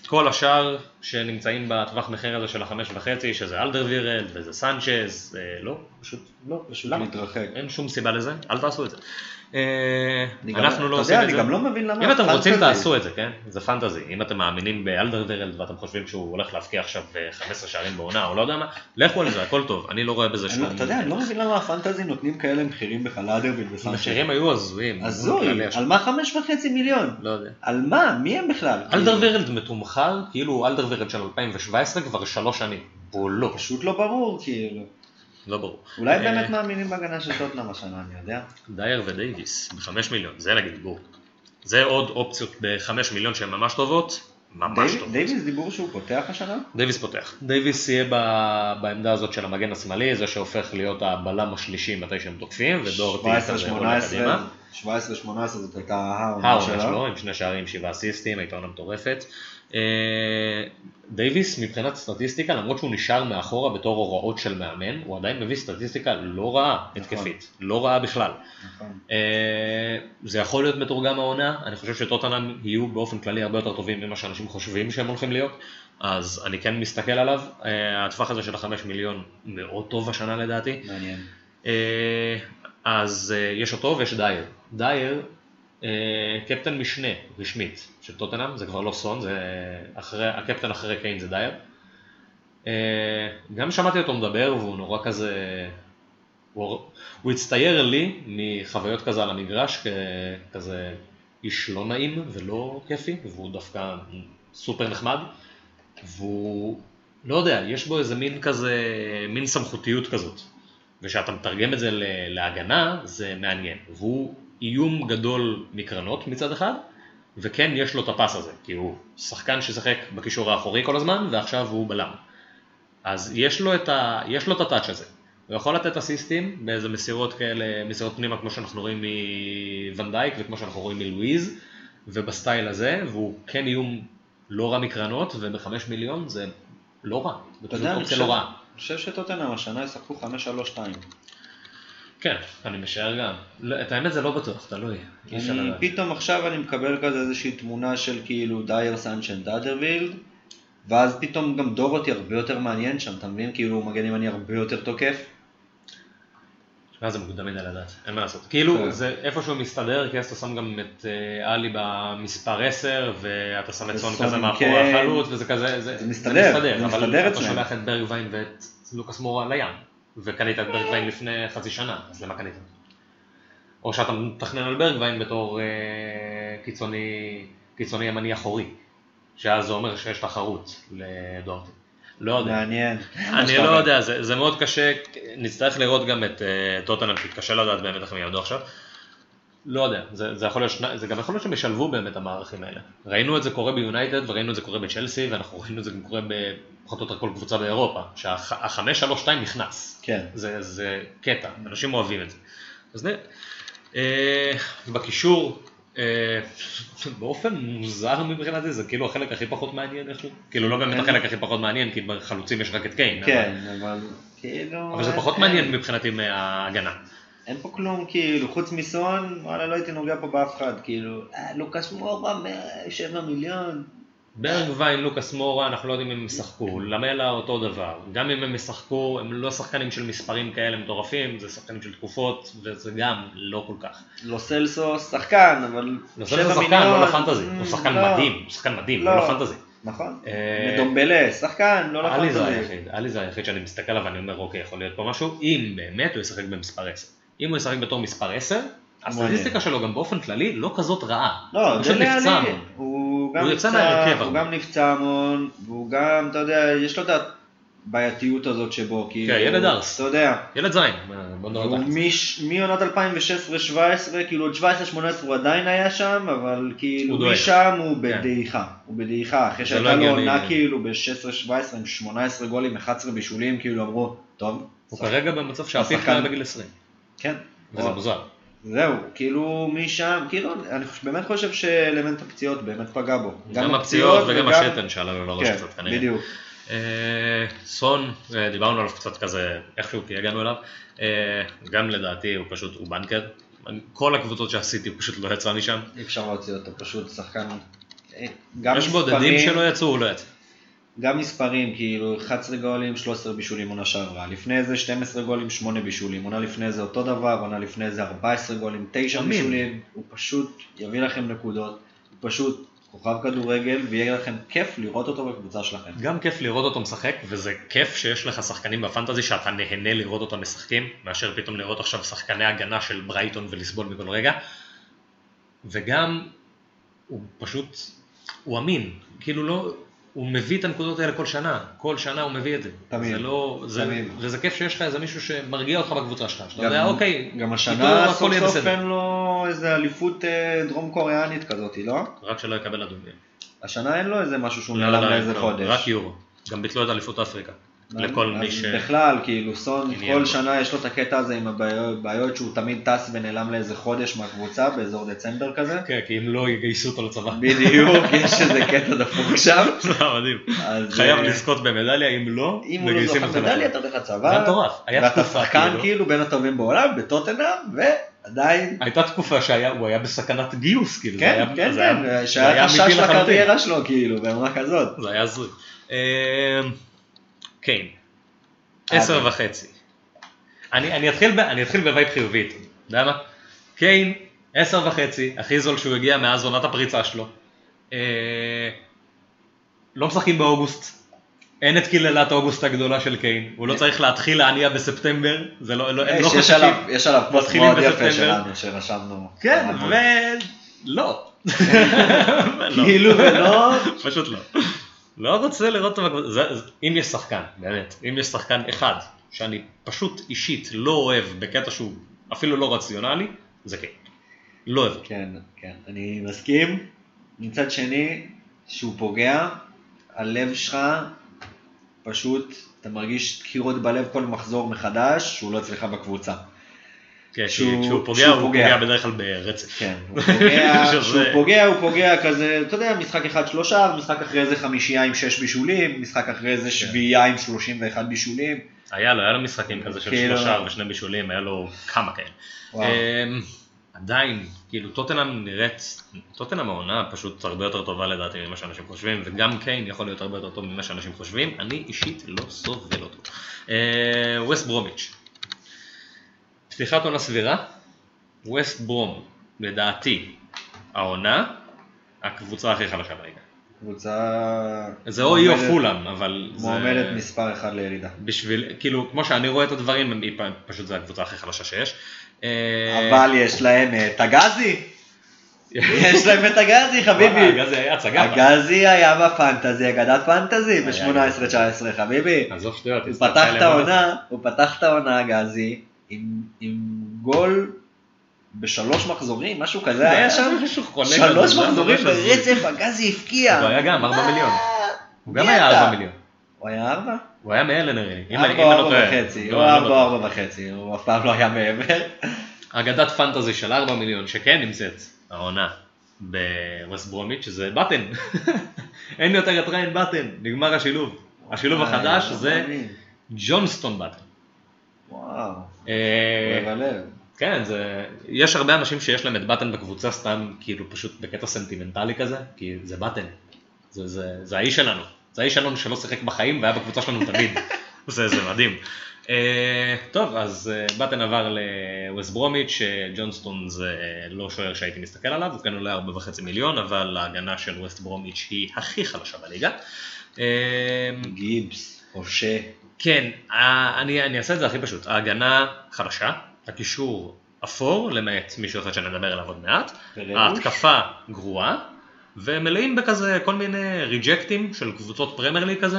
כל השאר שנמצאים בטווח מחיר הזה של החמש וחצי, שזה אלדרווירל וזה סנצ'ז, אה, לא, פשוט לא, פשוט למה? מתרחק. אין שום סיבה לזה, אל תעשו את זה. אה, אנחנו לא עושים את זה. אני גם לא מבין למה אם אתם רוצים תעשו את זה, כן? זה פנטזי. אם אתם מאמינים באלדרווירלד ואתם חושבים שהוא הולך להפקיע עכשיו 15 אה, שערים בעונה או לא יודע מה, לכו על זה, הכל טוב. אני לא רואה בזה שום... אתה יודע, אני לא מבין למה הפנטזי נותנים כאלה מחירים בכלל לאלדרווירלד וסנצ'ז. המחירים היו הזויים. הזוי, על מה חמש וחצי מיליון? לא יודע. על מה? מי הם בכלל? אלדרווירלד מתומחר כאילו אלדרווירלד של 2017 כבר שלוש שנים. והוא לא. פשוט לא ברור כאילו. לא ברור. אולי אה, באמת מאמינים בהגנה של טוטנאם השנה, אני יודע. דייר ודייוויס, בחמש מיליון, זה נגיד בור. זה עוד אופציות בחמש מיליון שהן ממש טובות, ממש טובות. דייוויס דיבור שהוא פותח השנה? דייוויס פותח. דייוויס יהיה בעמדה הזאת של המגן השמאלי, זה שהופך להיות הבלם השלישי מתי שהם תוקפים, ודורטי כזה עולה קדימה. 17-18 זאת הייתה העונה שלו. עם שני שערים, שבעה אסיסטים, הייתה עונה מטורפת. אה, דייוויס מבחינת סטטיסטיקה, למרות שהוא נשאר מאחורה בתור הוראות של מאמן, הוא עדיין מביא סטטיסטיקה לא רעה נכון. התקפית, לא רעה בכלל. נכון. אה, זה יכול להיות מתורגם העונה, אני חושב שטוטנאם יהיו באופן כללי הרבה יותר טובים ממה שאנשים חושבים שהם הולכים להיות, אז אני כן מסתכל עליו, אה, הטווח הזה של החמש מיליון מאוד טוב השנה לדעתי. מעניין. אז יש אותו ויש דייר. דייר קפטן משנה רשמית של טוטנאם, זה כבר לא סון, זה אחרי, הקפטן אחרי קיין זה דייר. אה, גם שמעתי אותו מדבר והוא נורא כזה, הוא, הוא הצטייר לי מחוויות כזה על המגרש ככזה איש לא נעים ולא כיפי, והוא דווקא סופר נחמד, והוא, לא יודע, יש בו איזה מין כזה, מין סמכותיות כזאת, וכשאתה מתרגם את זה להגנה זה מעניין, והוא איום גדול מקרנות מצד אחד, וכן יש לו את הפס הזה, כי הוא שחקן ששיחק בקישור האחורי כל הזמן, ועכשיו הוא בלם. אז יש לו את, ה... יש לו את הטאץ' הזה. הוא יכול לתת אסיסטים באיזה מסירות כאלה, מסירות פנימה כמו שאנחנו רואים מוונדייק וכמו שאנחנו רואים מלואיז, ובסטייל הזה, והוא כן איום לא רע מקרנות, ובחמש מיליון זה לא רע, זה פשוט אופציה לא רע. אני חושב שטוטנאם השנה ישחקו 5-3-2. כן, אני משער גם. לא, את האמת זה לא בטוח, תלוי. אני פתאום עכשיו אני מקבל כזה איזושהי תמונה של כאילו דייר סנצ'ז אלדרווירלד, ואז פתאום גם דורטי הרבה יותר מעניין שם, אתה מבין? כאילו מגן ימני הרבה יותר תוקף. שמע זה מוקדם מדי לדעת, אין מה לעשות. כאילו כן. זה איפשהו מסתדר, כי אז אתה שם גם את אה, עלי במספר 10, ואתה שם את סון כזה מאחורי כן. החלוץ, וזה כזה, זה מסתדר, זה מסתדר אבל אתה שולח את ברגווין ואת לוקאס מורה לים. וקנית את ברגווין לפני חצי שנה, אז למה קנית? או שאתה מתכנן על ברגווין בתור אה, קיצוני, קיצוני ימני אחורי, שאז זה אומר שיש תחרות לדורטי. לא יודע. מעניין. אני לא יודע, זה, זה מאוד קשה, נצטרך לראות גם את uh, טוטנאם, כי קשה לדעת באמת איך הם יעמדו עכשיו. לא יודע, זה, זה, יכול להיות, זה גם יכול להיות שהם ישלבו באמת המערכים האלה. ראינו את זה קורה ביונייטד וראינו את זה קורה בצ'לסי ואנחנו ראינו את זה גם קורה פחות או יותר כל קבוצה באירופה, שהחמש שלוש שתיים נכנס. כן. זה, זה קטע, אנשים אוהבים את זה. אז נראה. אה, בקישור, אה, באופן מוזר מבחינתי זה כאילו החלק הכי פחות מעניין איכשהו, כאילו לא באמת החלק הכי פחות מעניין כי בחלוצים יש רק את קיין. כן, אבל כאילו... אבל זה פחות מעניין מבחינתי מההגנה. אין פה כלום, כאילו, חוץ מסון, וואלה, לא הייתי נוגע פה באף אחד, כאילו, אה, לוקאס מורה, 7 מיליון. ברגווין, לוקאס מורה, אנחנו לא יודעים אם הם ישחקו, למלה אותו דבר, גם אם הם ישחקו, הם לא שחקנים של מספרים כאלה מטורפים, זה שחקנים של תקופות, וזה גם לא כל כך. לא סלסו שחקן, אבל... לא סלסו שחקן, לא לפנטזי, הוא שחקן לא. מדהים, הוא שחקן מדהים, לא לפנטזי. נכון, אה, מדומבלה, שחקן, לא לפנטזי. עלי זה היחיד שאני מסתכל עליו ואני אומר, אוקיי, יכול להיות פה משהו, אם באמת הוא ישחק במספר 10. אם הוא ישחק בתור מספר 10, הסטטיסטיקה שלו גם באופן כללי לא כזאת רעה. לא, זה נראה לי, הוא הוא גם נפצע, הוא גם נפצע המון, והוא גם, אתה יודע, יש לו את הבעייתיות הזאת שבו, כאילו, כן, ילד ארס, אתה יודע, ילד זין, מעונת 2016-2017, כאילו עוד 17-18 הוא עדיין היה שם, אבל כאילו משם הוא כן. בדעיכה, הוא בדעיכה, אחרי שהייתה לא לו עונה כאילו ב-16-17 עם 18 גולים, 11 בישולים, כאילו אמרו, טוב. הוא כרגע במצב שהפיך היה בגיל 20. כן. וזה מוזר. זהו, כאילו משם, כאילו, אני באמת חושב שאלמנט הפציעות באמת פגע בו. גם הפציעות וגם השתן שעלה לו לראש כן, קצת כנראה. בדיוק. אה, סון, אה, דיברנו עליו קצת כזה, איכשהו כי הגענו אליו, אה, גם לדעתי הוא פשוט, הוא בנקר. כל הקבוצות שעשיתי הוא פשוט לא יצא משם. אי אפשר להוציא אותו, פשוט שחקן. יש בודדים שלא יצאו, הוא לא יצא. גם מספרים, כאילו 11 גולים, 13 בישולים עונה שעברה, לפני זה 12 גולים, 8 בישולים, עונה לפני זה אותו דבר, עונה לפני זה 14 גולים, 9 אמין. בישולים, הוא פשוט יביא לכם נקודות, הוא פשוט כוכב כדורגל, ויהיה לכם כיף לראות אותו בקבוצה שלכם. גם כיף לראות אותו משחק, וזה כיף שיש לך שחקנים בפנטזי שאתה נהנה לראות אותם משחקים, מאשר פתאום לראות עכשיו שחקני הגנה של ברייטון ולסבול מכל רגע. וגם, הוא פשוט, הוא אמין, כאילו לא, הוא מביא את הנקודות האלה כל שנה, כל שנה הוא מביא את זה. תמיד, זה לא, זה, תמיד. וזה כיף שיש לך איזה מישהו שמרגיע אותך בקבוצה שלך, שאתה יודע, אוקיי, גם השנה סוף סוף אין לו איזה אליפות אה, דרום קוריאנית כזאת, לא? רק שלא יקבל אדומים. השנה אין לו איזה משהו שהוא לא, נעלם לא, לאיזה לא, חודש. רק יורו, גם ביטלו את אליפות אפריקה. לכל מי ש... בכלל, כאילו, סון כל שנה יש לו את הקטע הזה עם הבעיות שהוא תמיד טס ונעלם לאיזה חודש מהקבוצה, באזור דצמבר כזה. כן, כי אם לא יגייסו אותו לצבא. בדיוק, יש איזה קטע דפוק שם. זה מדהים. חייב אה, לזכות במדליה, אם לא. אם הוא לא זוכר מדליה, אתה הולך לצבא. זה מטורף, היה תקופה כאילו. ואתה שחקן כאילו בין הטובים בעולם, בטוטנאם, ועדיין... הייתה תקופה שהוא היה בסכנת גיוס, כאילו. כן, כן, כן, שהיה חשש לקריירה שלו, כאילו, ברמה כזאת. זה היה הזוי. אה, קיין. עשר וחצי. אני, אני, אתחיל, אני אתחיל ב vibe חיובית, אתה יודע מה? קיין, עשר וחצי, הכי זול שהוא הגיע מאז עונת הפריצה שלו. אה, לא משחקים באוגוסט, אין את קללת אוגוסט הגדולה של קיין, הוא לא צריך להתחיל להניע בספטמבר, זה לא, לא, יש, לא יש עליו, יש עליו פוסט מאוד יפה שלנו, שרשמנו. כן, ולא. כאילו ולא. פשוט לא. לא רוצה לראות אותו בקבוצה, אם יש שחקן, באמת, אם יש שחקן אחד שאני פשוט אישית לא אוהב בקטע שהוא אפילו לא רציונלי, זה כן. לא אוהב. כן, כן, אני מסכים. מצד שני, שהוא פוגע, הלב שלך פשוט, אתה מרגיש דקירות בלב כל מחזור מחדש, שהוא לא אצלך בקבוצה. כן, כשהוא פוגע, הוא פוגע בדרך כלל ברצף. כן, הוא פוגע, כשהוא פוגע, הוא פוגע כזה, אתה יודע, משחק אחד שלושה, משחק אחרי זה חמישייה עם שש בישולים, משחק אחרי זה כן. שביעייה עם שלושים ואחד בישולים. היה לו, היה לו משחקים כזה של כאילו- שלושה ושני בישולים, היה לו כמה כאלה. אמ, עדיין, כאילו טוטנאם נראית, טוטנאם העונה פשוט הרבה יותר טובה לדעתי ממה שאנשים חושבים, וגם קיין יכול להיות הרבה יותר טוב ממה שאנשים חושבים, אני אישית לא סובל אותו. ווסט ברומיץ', פתיחת עונה סבירה, ווסט ברום, לדעתי, העונה, הקבוצה הכי חלשה בליגה. קבוצה... זה או היא או פולאם, אבל זה... מועמדת מספר אחד לירידה. בשביל, כאילו, כמו שאני רואה את הדברים, היא פשוט זו הקבוצה הכי חלשה שיש. אה, אבל יש להם את הגזי. יש להם את הגזי חביבי. הגזי היה הצגה. הגזי היה בפנטזי, אגדת פנטזי ב-18-19 חביבי. עזוב שטויות. הוא פתח את העונה, הוא פתח את העונה הגזי, עם, עם גול בשלוש מחזורים, משהו כזה היה שם, שלוש מחזורים ברצף, הגזי הפקיע. הוא היה גם ארבע מיליון. הוא גם היה ארבע מיליון. הוא היה ארבע? הוא היה מעל נראה לי. ארבע או ארבע וחצי, הוא ארבע או ארבע וחצי, הוא אף פעם לא היה מעבר. אגדת פנטזי של ארבע מיליון שכן נמצאת העונה בווסט ברומיץ' זה בטן. אין יותר את ריין בטן, נגמר השילוב. השילוב אה, החדש לא זה ג'ונסטון בטן. וואו, אה, כן, זה, יש הרבה אנשים שיש להם את בטן בקבוצה סתם כאילו פשוט בקטע סנטימנטלי כזה, כי זה בטן, זה, זה, זה האיש שלנו, זה האיש שלנו שלא שיחק בחיים והיה בקבוצה שלנו תמיד, זה, זה מדהים. Uh, טוב, אז uh, בטן עבר לווסט ברומיץ', ג'ונסטון זה לא שוער שהייתי מסתכל עליו, הוא כן עולה הרבה וחצי מיליון, אבל ההגנה של ווסט ברומיץ' היא הכי חלשה בליגה. גיבס, אושה. כן, אני, אני אעשה את זה הכי פשוט. ההגנה חלשה, הקישור אפור, למעט מישהו אחד שנדבר עליו עוד מעט, ההתקפה גרועה, ומלאים בכזה כל מיני reject ים של קבוצות פרמייר ליג כזה,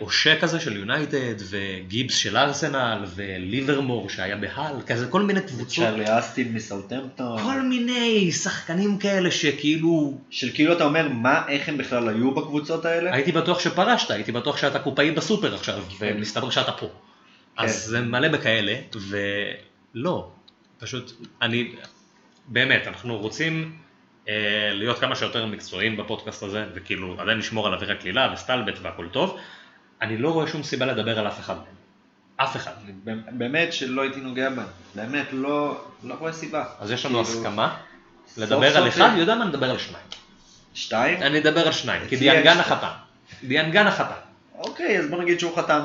אושה כזה של יונייטד, וגיבס של ארסנל, וליברמור שהיה בהל, כזה כל מיני קבוצות. צ'רלי אסטין מסאוטמפטון. כל מיני שחקנים כאלה שכאילו... של כאילו אתה אומר, מה, איך הם בכלל היו בקבוצות האלה? הייתי בטוח שפרשת, הייתי בטוח שאתה קופאי בסופר עכשיו, כן. ומסתבר שאתה פה. כן. אז זה מלא בכאלה, ולא, פשוט, אני, באמת, אנחנו רוצים אה, להיות כמה שיותר מקצועיים בפודקאסט הזה, וכאילו עדיין לשמור על אוויר הקלילה וסטלבט והכל טוב, אני לא רואה שום סיבה לדבר על אף אחד מהם. אף אחד. באמת שלא הייתי נוגע בהם. באמת, לא, לא רואה סיבה. אז יש לנו כאילו... הסכמה לדבר על אחד, יודע מה נדבר על שניים. שתיים? אני אדבר על שניים, כי דיאנגנה חתם. דיאנגנה חתם. אוקיי, אז בוא נגיד שהוא חתם.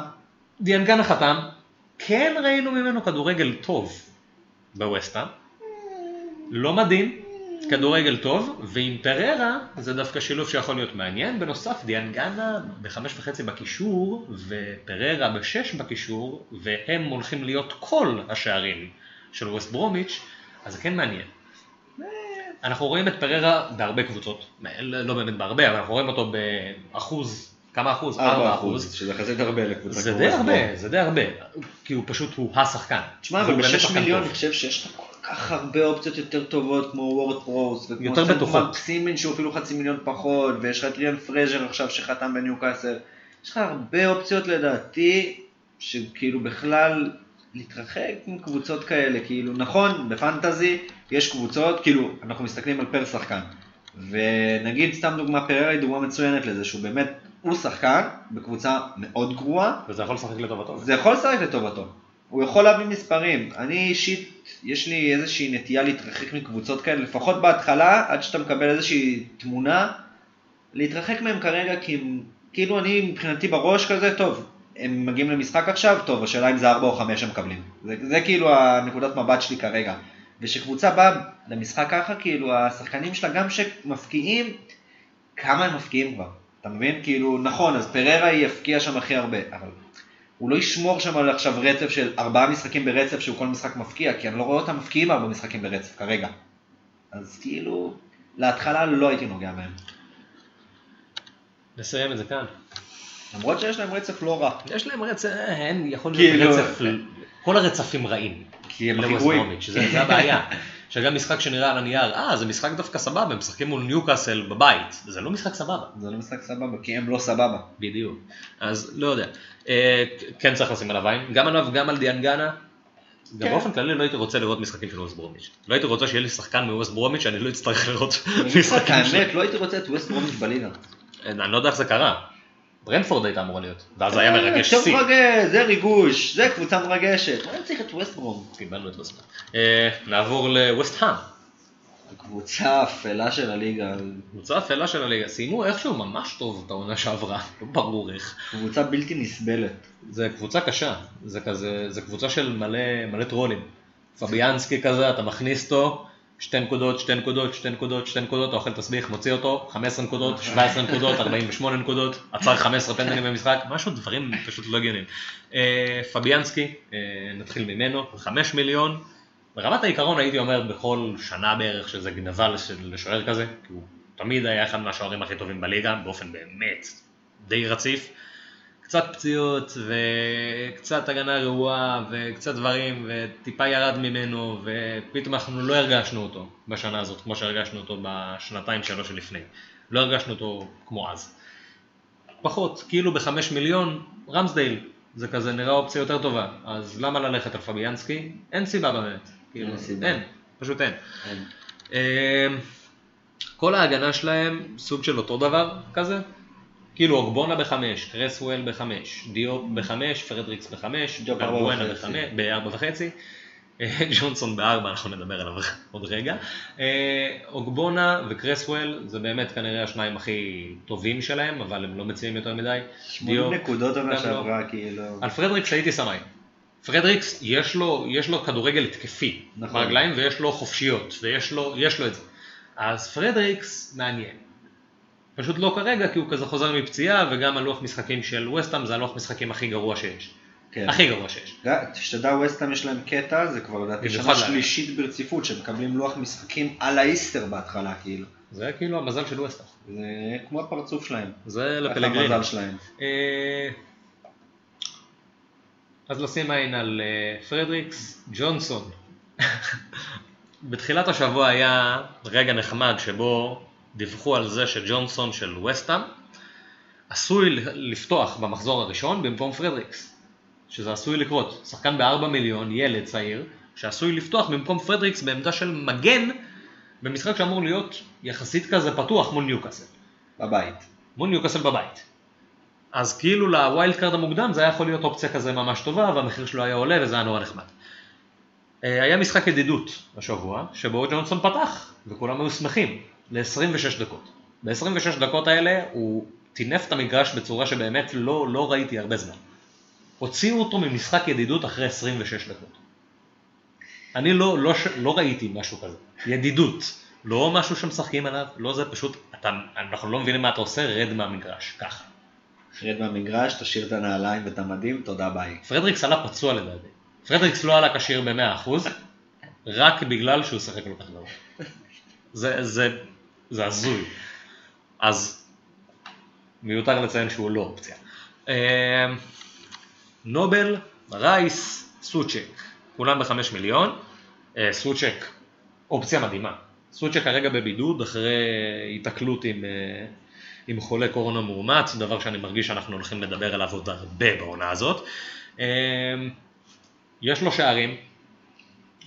דיאנגנה חתם, כן ראינו ממנו כדורגל טוב בווסטה, לא מדהים, כדורגל טוב, ועם פררה זה דווקא שילוב שיכול להיות מעניין. בנוסף, דיאנגנה בחמש וחצי בקישור, ופררה בשש בקישור, והם הולכים להיות כל השערים של ווסט ברומיץ', אז זה כן מעניין. אנחנו רואים את פררה בהרבה קבוצות, לא באמת בהרבה, אבל אנחנו רואים אותו באחוז כמה אחוז? 4 אחוז, שזה יחסית הרבה לקבוצה. זה די הרבה, זה די הרבה, כי הוא פשוט, הוא השחקן. תשמע, אבל ב-6 מיליון אני חושב שיש לך כך הרבה אופציות יותר טובות כמו וורד פרוס, וכמו בטוחות. סימן שהוא אפילו חצי מיליון פחות, ויש לך את ריאן פרז'ר עכשיו שחתם בניו קאסל. יש לך הרבה אופציות לדעתי, שכאילו בכלל להתרחק עם קבוצות כאלה, כאילו נכון, בפנטזי יש קבוצות, כאילו אנחנו מסתכלים על פר שחקן. ונגיד סתם דוגמה פררה היא דוגמה מצוינת לזה, שהוא באמת הוא שחקן בקבוצה מאוד גרועה. וזה יכול לשחק לטובתו. זה יכול לשחק לטובתו. הוא יכול להביא מספרים. אני אישית, יש לי איזושהי נטייה להתרחק מקבוצות כאלה, לפחות בהתחלה, עד שאתה מקבל איזושהי תמונה, להתרחק מהם כרגע, כי כאילו אני מבחינתי בראש כזה, טוב, הם מגיעים למשחק עכשיו, טוב, השאלה אם זה 4 או 5 הם מקבלים. זה, זה כאילו הנקודת מבט שלי כרגע. וכשקבוצה באה למשחק ככה, כאילו השחקנים שלה גם שמפקיעים, כמה הם מפקיעים כבר? אתה מבין? כאילו, נכון, אז פררה יפקיע שם הכי הרבה, אבל הוא לא ישמור שם על עכשיו רצף של ארבעה משחקים ברצף שהוא כל משחק מפקיע, כי אני לא רואה אותם מפקיעים ארבעה משחקים ברצף כרגע. אז כאילו, להתחלה לא הייתי נוגע בהם. נסיים את זה כאן. למרות שיש להם רצף לא רע. יש להם רצף, אין, יכול להיות כאילו... רצף, כל הרצפים רעים. כי הם חיגויים. זה הבעיה. שגם משחק שנראה על הנייר, אה, זה משחק דווקא סבבה, הם משחקים מול ניוקאסל בבית, זה לא משחק סבבה. זה לא משחק סבבה, כי הם לא סבבה. בדיוק. אז לא יודע. אה, כן צריך לשים עליו עין, גם עליו, גם על דיאנגנה. גם כן. באופן כללי לא הייתי רוצה לראות משחקים של ווסט ברומיץ'. לא הייתי רוצה שיהיה לי שחקן מווסט ברומיץ' שאני לא אצטרך לראות משחקים שלו. האמת, לא הייתי רוצה את ווסט ברומיץ' בליגה. אני לא יודע איך זה קרה. ברנפורד הייתה אמורה להיות, ואז זה היה אה, מרגש שיא. מרגש, זה ריגוש, זה קבוצה מרגשת, מה צריך את ווסטברום? קיבלנו את ווסטברום. אה, נעבור לווסט-האם. הקבוצה האפלה של הליגה. קבוצה אפלה של הליגה, סיימו איכשהו ממש טוב את העונה שעברה, לא ברור איך. קבוצה בלתי נסבלת. זה קבוצה קשה, זה כזה, זה קבוצה של מלא, מלא טרולים. פביאנסקי כזה, אתה מכניס אותו, שתי נקודות, שתי נקודות, שתי נקודות, שתי נקודות, אוכל תסביך, מוציא אותו, 15 נקודות, 17 נקודות, 48 נקודות, עצר 15 פנדלים במשחק, משהו, דברים פשוט לא הגיוניים. אה, פביאנסקי, אה, נתחיל ממנו, 5 מיליון, ברמת העיקרון הייתי אומר בכל שנה בערך שזה גנבה לשוער כזה, כי הוא תמיד היה אחד מהשוערים הכי טובים בליגה, באופן באמת די רציף. קצת פציעות וקצת הגנה רעועה וקצת דברים וטיפה ירד ממנו ופתאום אנחנו לא הרגשנו אותו בשנה הזאת כמו שהרגשנו אותו בשנתיים שלוש שלפני. לא הרגשנו אותו כמו אז. פחות, כאילו בחמש מיליון, רמסדייל, זה כזה נראה אופציה יותר טובה, אז למה ללכת על פביאנסקי? אין סיבה באמת. כאילו, אין סיבה. אין, פשוט אין. אין. אמ, כל ההגנה שלהם סוג של אותו דבר כזה, כאילו אוגבונה בחמש, קרסוול בחמש, דיופ בחמש, פרדריקס בחמש, בלבואנה בארבע וחצי, ג'ונסון בארבע, אנחנו נדבר עליו עוד רגע. אה, אוגבונה וקרסוול זה באמת כנראה השניים הכי טובים שלהם, אבל הם לא מציעים יותר מדי. שמונה נקודות עונה. שעברה כאילו. על פרדריקס הייתי סמאי. פרדריקס יש לו, יש לו כדורגל התקפי נכון. ברגליים ויש לו חופשיות ויש לו, לו את זה. אז פרדריקס מעניין. פשוט לא כרגע, כי הוא כזה חוזר מפציעה, וגם הלוח משחקים של וסטאם זה הלוח משחקים הכי גרוע שיש. כן. הכי גרוע שיש. שתדע, ווסטהאם יש להם קטע, זה כבר לדעתי שנה שלישית ברציפות, שמקבלים לוח משחקים על האיסטר בהתחלה, כאילו. זה כאילו המזל של ווסטהאם. זה כמו הפרצוף שלהם. זה לפלגרינו. המזל שלהם. אה, אז לשים עין על אה, פרדריקס ג'ונסון. בתחילת השבוע היה רגע נחמד שבו דיווחו על זה שג'ונסון של וסטאם עשוי לפתוח במחזור הראשון במקום פרדריקס, שזה עשוי לקרות. שחקן בארבע מיליון, ילד צעיר, שעשוי לפתוח במקום פרדריקס בעמדה של מגן במשחק שאמור להיות יחסית כזה פתוח מול ניוקאסל. בבית. מול ניוקאסל בבית. אז כאילו ל wild card המוקדם זה היה יכול להיות אופציה כזה ממש טובה והמחיר שלו היה עולה וזה היה נורא נחמד. אה, היה משחק ידידות השבוע, שבו ג'ונסון פתח, וכולם היו שמחים, ל-26 דקות. ב-26 דקות האלה הוא טינף את המגרש בצורה שבאמת לא, לא ראיתי הרבה זמן. הוציאו אותו ממשחק ידידות אחרי 26 דקות. אני לא, לא, לא ראיתי משהו כזה, ידידות, לא משהו שמשחקים עליו, לא זה פשוט, אתה, אנחנו לא מבינים מה אתה עושה, רד מהמגרש, ככה. רד מהמגרש, תשאיר את הנעליים ואת המדים, תודה ביי. פרדריקס עלה פצוע לדעתי. פרדריקס לא עלה כשיר ב-100%, רק בגלל שהוא שיחק כל כך גרוע. זה, זה, זה הזוי. אז מיותר לציין שהוא לא אופציה. אה, נובל, רייס, סוצ'ק, כולם בחמש מיליון. אה, סוצ'ק, אופציה מדהימה. סוצ'ק כרגע בבידוד אחרי היתקלות עם, אה, עם חולה קורונה מאומת, דבר שאני מרגיש שאנחנו הולכים לדבר עליו עוד הרבה בעונה הזאת. יש לו שערים,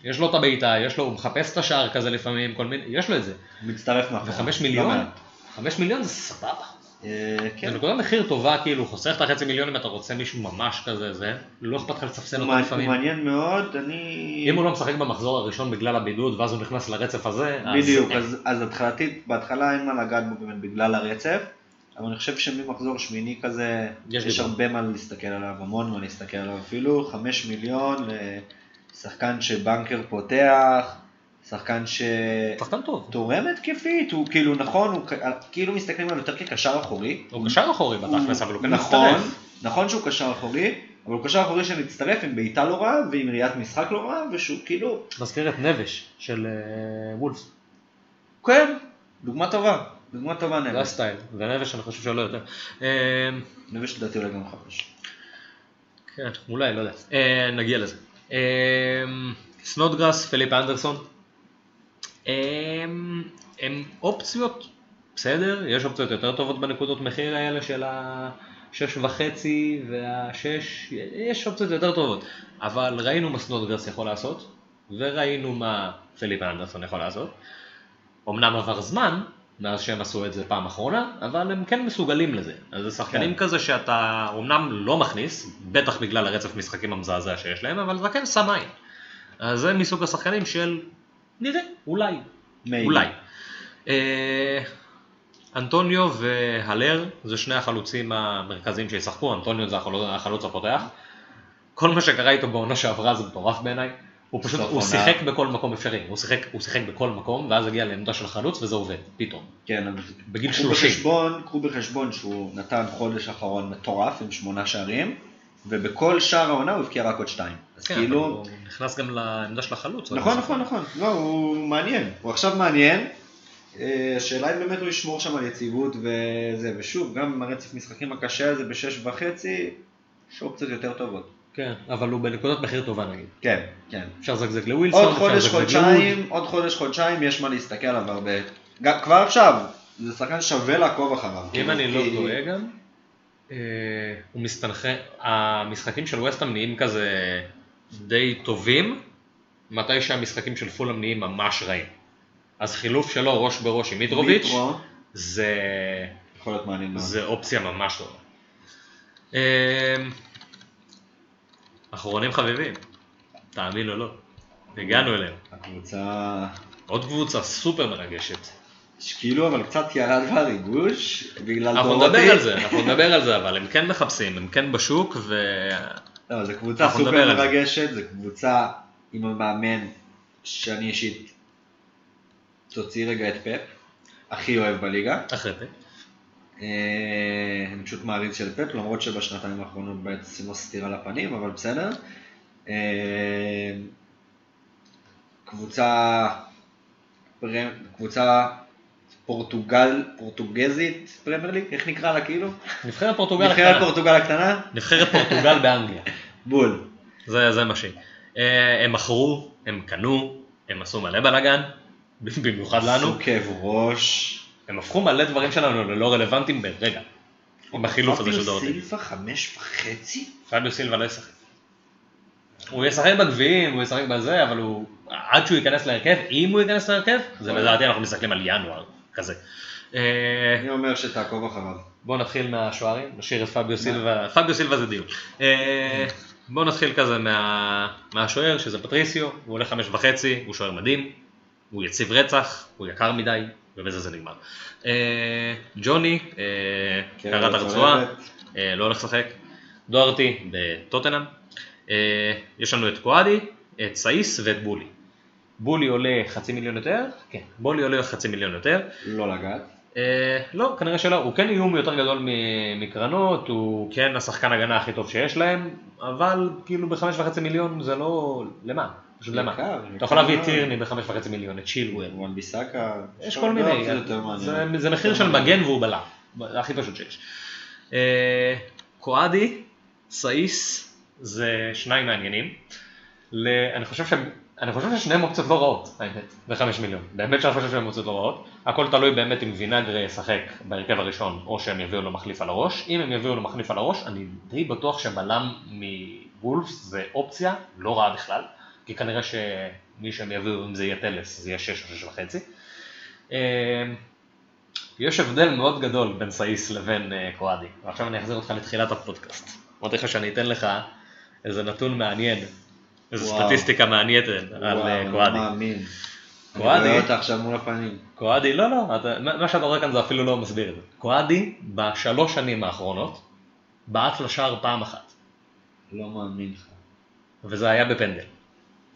יש לו את הבעיטה, יש לו, הוא מחפש את השער כזה לפעמים, כל מיני, יש לו את זה. מצטרף מאחורי. וחמש מיליון, חמש מיליון זה סבבה. אה, כן. זה נקודה מחיר טובה, כאילו, חוסך את החצי מיליון אם אתה רוצה מישהו ממש כזה, זה, לא אכפת לך לספסל אותו לפעמים. הוא מעניין מאוד, אני... אם הוא לא משחק במחזור הראשון בגלל הבידוד, ואז הוא נכנס לרצף הזה, אז... בדיוק, אז התחלתית, בהתחלה אין מה לגעת בו באמת בגלל הרצף. אבל אני חושב שממחזור שמיני כזה, יש, יש הרבה מה להסתכל עליו, המון מה להסתכל עליו אפילו, חמש מיליון לשחקן שבנקר פותח, שחקן ש... שחקן טוב. תורם התקפית, הוא כאילו נכון, הוא כאילו מסתכלים עליו יותר כקשר אחורי. הוא קשר אחורי בתכלס, אבל הוא כן נכון, נכון שהוא קשר אחורי, אבל הוא קשר אחורי שמצטרף עם בעיטה לא רעה ועם ראיית משחק לא רעה, ושהוא כאילו... מזכיר את נבש של אה, וולפס. כן, דוגמה טובה. דוגמה טובה נבש. זה הסטייל, ונבש אני חושב שלא יותר. נבש לדעתי אולי גם חמש. כן, אולי, לא יודע. אה, נגיע לזה. אמ, סנודגרס, פליפה אנדרסון. אמ, הם אופציות, בסדר, יש אופציות יותר טובות בנקודות מחיר האלה של השש וחצי והשש, יש אופציות יותר טובות. אבל ראינו מה סנודגרס יכול לעשות, וראינו מה פליפה אנדרסון יכול לעשות. אמנם עבר זמן, מאז שהם עשו את זה פעם אחרונה, אבל הם כן מסוגלים לזה. אז זה שחקנים כן. כזה שאתה אומנם לא מכניס, בטח בגלל הרצף משחקים המזעזע שיש להם, אבל זה כן שם עין. אז זה מסוג השחקנים של נראה, אולי. מי. אולי. אה, אנטוניו והלר זה שני החלוצים המרכזיים שישחקו, אנטוניו זה החלוץ הפותח. כל מה שקרה איתו בעונה שעברה זה מטורף בעיניי. הוא פשוט, הוא שיחק בכל מקום אפשרי, הוא שיחק, הוא שיחק בכל מקום, ואז הגיע לעמדה של חלוץ וזה עובד, פתאום. כן, בגיל 30. בחשבון, קחו בחשבון שהוא נתן חודש אחרון מטורף עם שמונה שערים, ובכל שער העונה הוא הבקיע רק עוד שתיים. אז כן, כאילו... הוא נכנס גם לעמדה של החלוץ. נכון, נכון, נכון, לא, הוא מעניין, הוא עכשיו מעניין. אה, השאלה אם באמת הוא ישמור שם על יציבות וזה, ושוב, גם עם הרצף משחקים הקשה הזה בשש וחצי, יש אופציות יותר טובות. כן, אבל הוא בנקודת מחיר טובה נגיד. כן, כן. אפשר לזגזג לווילסון, עוד חודש, חודשיים, עוד חודש, חודשיים, יש מה להסתכל עליו הרבה. כבר עכשיו, זה שחקן שווה לעקוב אחריו. אם אני לא טועה גם, אה, הוא מסתנכרן, המשחקים של ווסטהאם נהיים כזה די טובים, מתי שהמשחקים של פולאם נהיים ממש רעים. אז חילוף שלו ראש בראש עם מיטרוביץ', זה... זה אופציה ממש טובה. אחרונים חביבים, תאמין או לא, הגענו אליהם. הקבוצה... עוד קבוצה סופר מרגשת. כאילו אבל קצת ירד בריגוש בגלל אנחנו נדבר על זה, אנחנו נדבר על זה, אבל הם כן מחפשים, הם כן בשוק ו... לא, זו קבוצה סופר מרגשת, זו קבוצה עם המאמן שאני אישית תוציא רגע את פפ, הכי אוהב בליגה. אחרי פפ. אה, אני פשוט מעריץ של פפ, למרות שבשנתיים האחרונות בעצם עשינו סטירה לפנים, אבל בסדר. אה, קבוצה, קבוצה פורטוגל, פורטוגזית, פרמייר ליג, איך נקרא לה כאילו? נבחרת פורטוגל הקטנה. נבחרת פורטוגל הקטנה? נבחרת פורטוגל באנגליה. בול. זה, זה מה שהיא. אה, הם מכרו, הם קנו, הם עשו מלא בלאגן, במיוחד לנו. עשו כאב ראש. הם הפכו מלא דברים שלנו ללא רלוונטיים ברגע. עם החילוף הזה של דורטי. פביו סילבה חמש וחצי? פביו סילבה לא ישחק. הוא ישחק בגביעים, הוא ישחק בזה, אבל הוא, עד שהוא ייכנס להרכב, אם הוא ייכנס להרכב, זה לדעתי אנחנו מסתכלים על ינואר, כזה. אה, אני אומר שתעקוב אחריו. בואו נתחיל מהשוערים, נשאיר את פביו סילבה, פביו סילבה זה דיון. אה, בואו נתחיל כזה מהשוער, שזה פטריסיו, הוא עולה חמש וחצי, הוא שוער מדהים, הוא יציב רצח, הוא יקר מדי, ובזה זה נגמר. אה, ג'וני, כן, קראת הרצועה, לא הולך לשחק. דוארטי בטוטנאם. יש לנו את קואדי, את סאיס ואת בולי. בולי עולה חצי מיליון יותר, כן, בולי עולה חצי מיליון יותר. לא לגעת. אה, לא, כנראה שלא, הוא כן איום יותר גדול מקרנות, הוא כן השחקן הגנה הכי טוב שיש להם, אבל כאילו בחמש וחצי מיליון זה לא, למה? פשוט למה? אתה יכול להביא את טירני בחמש וחצי מיליון, את צ'ילואל. וואן ביסאקה. יש כל מיני, זה מחיר של מגן והוא בלם, הכי פשוט שיש. אה, קואדי, סאיס, זה שניים מעניינים. אני חושב אני חושב ששניהם אופציות לא רעות, האמת, בחמש מיליון. באמת שאני חושב שהם אופציות לא רעות. הכל תלוי באמת אם וינגרי ישחק בהרכב הראשון, או שהם יביאו לו מחליף על הראש. אם הם יביאו לו מחליף על הראש, אני די בטוח שבלם מוולפס זה אופציה לא רעה בכלל, כי כנראה שמי שהם יביאו, אם זה יהיה טלס, זה יהיה שש או שש וחצי. אמ, יש הבדל מאוד גדול בין סאיס לבין אה, קואדי, ועכשיו אני אחזיר אותך לתחילת הפודקאסט. אמרתי לך שאני אתן לך איזה נתון מעניין איזו סטטיסטיקה מעניינת על אה, קואדי. קואדי, אני רואה אותה עכשיו מול הפנים. קואדי, לא, לא, מה שאתה רואה כאן זה אפילו לא מסביר את זה. קואדי, בשלוש שנים האחרונות, בעט לשער פעם אחת. לא מאמין לך. וזה היה בפנדל.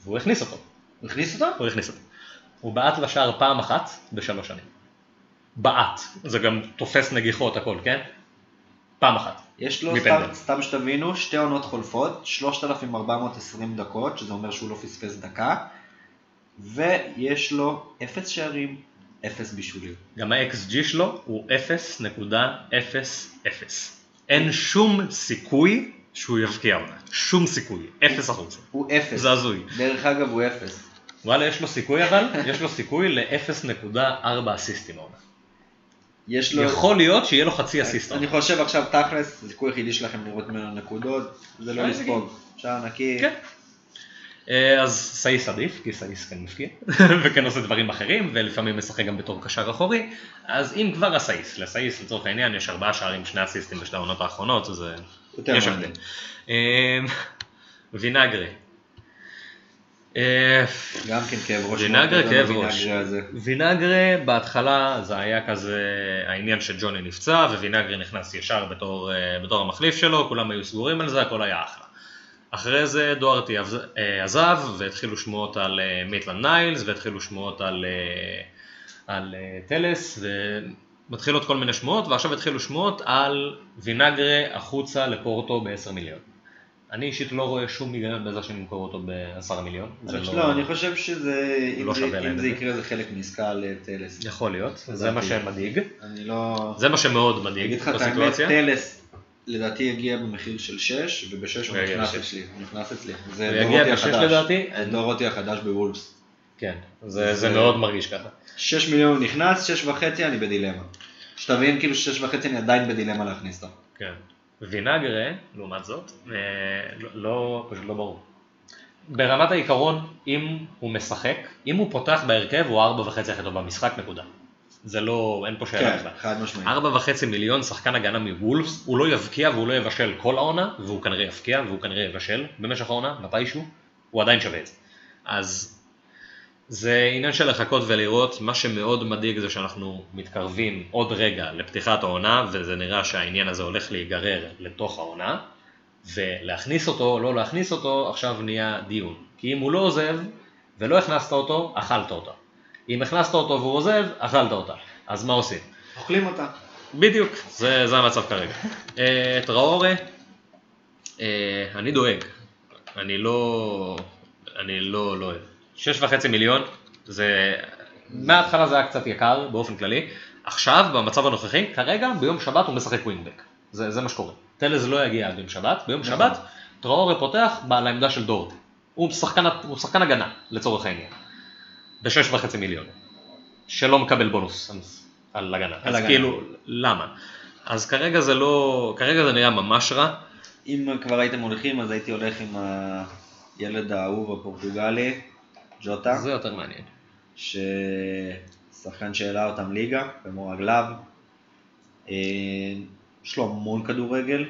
והוא הכניס אותו. הוא הכניס אותו? הוא הכניס אותו. הוא בעט לשער פעם אחת בשלוש שנים. בעט. זה גם תופס נגיחות הכל, כן? פעם אחת. יש לו, סתם, סתם שתבינו, שתי עונות חולפות, 3,420 דקות, שזה אומר שהוא לא פספס דקה, ויש לו 0 שערים, 0 בישולים. גם ה-XG שלו הוא 0.00. אין שום סיכוי שהוא יבקיע אותה, שום סיכוי, 0 אחוז. הוא 0. זה הזוי. דרך אגב הוא 0. וואלה, יש לו סיכוי אבל, יש לו סיכוי ל-0.4 אסיסטים העונה. יש לו... יכול להיות שיהיה לו חצי אסיסט. אני חושב עכשיו תכלס, הסיכוי היחידי שלכם לראות ממנו נקודות, זה לא לספוג. שער נקי. כן. אה, אז סאיס עדיף, כי סאיס כן מפקיע, וכן עושה דברים אחרים, ולפעמים משחק גם בתור קשר אחורי, אז אם כבר הסאיס, לסאיס לצורך העניין יש ארבעה שערים, שני אסיסטים בשתי העונות האחרונות, אז יש הבדל. אה, וינגרי, אה, גם כן כאב ראש. וינגרה כאב ראש. וינגרה בהתחלה זה היה כזה העניין שג'וני נפצע ווינגרה נכנס ישר בתור, אה, בתור המחליף שלו, כולם היו סגורים על זה, הכל היה אחלה. אחרי זה דוארטי אה, עזב והתחילו שמועות על מיטלנד ניילס והתחילו שמועות על, על טלס ומתחילות כל מיני שמועות ועכשיו התחילו שמועות על וינגרה החוצה לפורטו ב-10 מיליון. אני אישית לא רואה שום היגיון בזה שנמכור אותו בעשרה מיליון. לא, לא, אני חושב שזה, לא אם זה יקרה זה חלק מעסקה לטלס. יכול להיות, זה מה שמדאיג. אני לא... זה מה שמאוד מדאיג בסיטואציה. טלס לדעתי יגיע במחיר של 6, וב-6 הוא נכנס אצלי. הוא נכנס אצלי. זה דורותי החדש. זה דורותי החדש בוולפס. כן, זה מאוד מרגיש ככה. 6 מיליון הוא נכנס, 6 וחצי אני בדילמה. שתבין כאילו 6 וחצי אני עדיין בדילמה להכניס אותו. כן. וינגרה, לעומת זאת, אה, לא, לא, פשוט לא ברור. ברמת העיקרון, אם הוא משחק, אם הוא פותח בהרכב, הוא ארבע וחצי הכי טוב במשחק, נקודה. זה לא, אין פה שאלה בכלל. כן, חד משמעית. ארבע וחצי מיליון שחקן הגנה מוולפס, הוא לא יבקיע והוא לא יבשל כל העונה, והוא כנראה יבקיע והוא כנראה יבשל במשך העונה, מתישהו, הוא עדיין שווה את זה. אז זה עניין של לחכות ולראות, מה שמאוד מדאיג זה שאנחנו מתקרבים עוד רגע לפתיחת העונה, וזה נראה שהעניין הזה הולך להיגרר לתוך העונה, ולהכניס אותו או לא להכניס אותו, עכשיו נהיה דיון. כי אם הוא לא עוזב, ולא הכנסת אותו, אכלת אותה. אם הכנסת אותו והוא עוזב, אכלת אותה. אז מה עושים? אוכלים אותה. בדיוק, זה, זה המצב כרגע. טראורה, אני דואג, אני לא, אני לא, לא אוהב. שש וחצי מיליון, זה, מההתחלה זה היה קצת יקר באופן כללי, עכשיו במצב הנוכחי, כרגע ביום שבת הוא משחק ווינגבק, זה, זה מה שקורה. טלז לא יגיע עד יום שבת, ביום נכון. שבת טראורה פותח בעל העמדה של דורטי. הוא שחקן, הוא שחקן הגנה לצורך העניין. בשש וחצי מיליון. שלא מקבל בונוס על הגנה. על אז הגנה. כאילו, למה? אז כרגע זה לא, כרגע זה נראה ממש רע. אם כבר הייתם הולכים אז הייתי הולך עם הילד האהוב הפורטוגלי, ג'וטה. זה יותר מעניין. ששחקן שהעלה אותם ליגה, במו רגליו. אה, יש לו המון כדורגל,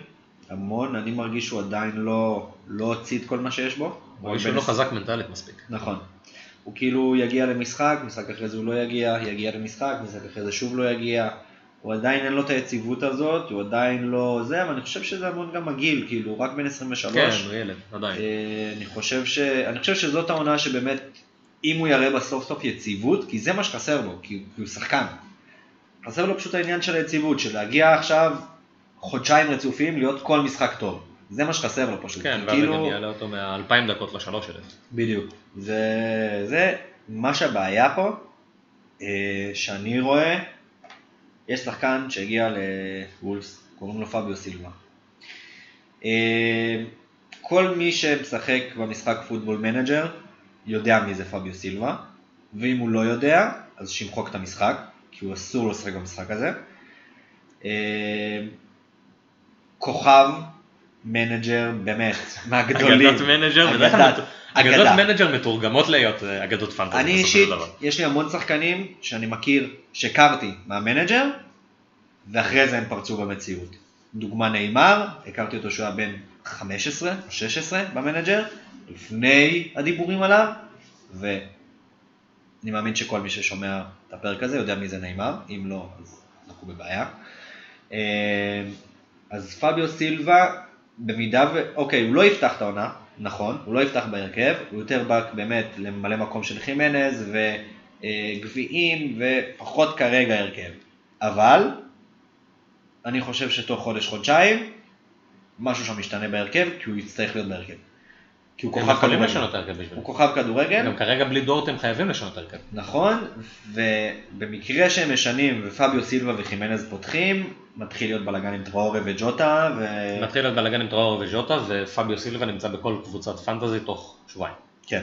המון, אני מרגיש שהוא עדיין לא, לא הוציא את כל מה שיש בו. הוא איש לא חזק מנטלית מספיק. נכון. הוא כאילו יגיע למשחק, משחק אחרי זה הוא לא יגיע, יגיע למשחק, משחק אחרי זה שוב לא יגיע. הוא עדיין אין לו את היציבות הזאת, הוא עדיין לא זה, אבל אני חושב שזה המון גם הגיל, כאילו, רק בן 23. כן, הוא ילד, עדיין. אה, אני חושב, ש... אני חושב שזאת העונה שבאמת, אם הוא יראה בסוף סוף יציבות, כי זה מה שחסר לו, כי הוא שחקן. חסר לו פשוט העניין של היציבות, של להגיע עכשיו חודשיים רצופים, להיות כל משחק טוב. זה מה שחסר לו פשוט. כן, ואז כאילו... גם יעלה אותו מאלפיים דקות לשלוש אלף. בדיוק. זה, זה מה שהבעיה פה, אה, שאני רואה, יש שחקן שהגיע לוולבס, קוראים לו פביו סילבה. אה, כל מי שמשחק במשחק פוטבול מנג'ר יודע מי זה פביו סילבה, ואם הוא לא יודע, אז שימחוק את המשחק, כי הוא אסור לשחק במשחק הזה. אה, כוכב מנג'ר באמת, מהגדולים. אגדות מנג'ר, אגדות מנג'ר מתורגמות להיות אה, אגדות fantasy. אני אישית, יש לי המון שחקנים שאני מכיר, שהכרתי מהמנג'ר, ואחרי זה הם פרצו במציאות. דוגמה ניימאר, הכרתי אותו שהוא היה בן 15 או 16 במנג'ר, לפני הדיבורים עליו, ואני מאמין שכל מי ששומע את הפרק הזה יודע מי זה נאמר, אם לא, אז אנחנו בבעיה. אה, אז פביו סילבה, במידה ו... אוקיי, הוא לא יפתח את העונה, נכון, הוא לא יפתח בהרכב, הוא יותר בא באמת לממלא מקום של חימנז וגביעים ופחות כרגע הרכב. אבל, אני חושב שתוך חודש-חודשיים, משהו שם משתנה בהרכב, כי הוא יצטרך להיות בהרכב. כי הוא כוכב כדורגל. לשנות הרכב בשביל. הוא כוכב כדורגל. גם כרגע בלי דורט הם חייבים לשנות הרכב. נכון, ובמקרה שהם משנים ופביו סילבה וחימנז פותחים, מתחיל להיות בלאגן עם טראורה וג'וטה. ו... מתחיל להיות בלאגן עם טראורה וג'וטה, ופביו סילבה נמצא בכל קבוצת פנטזי תוך שבועיים. כן.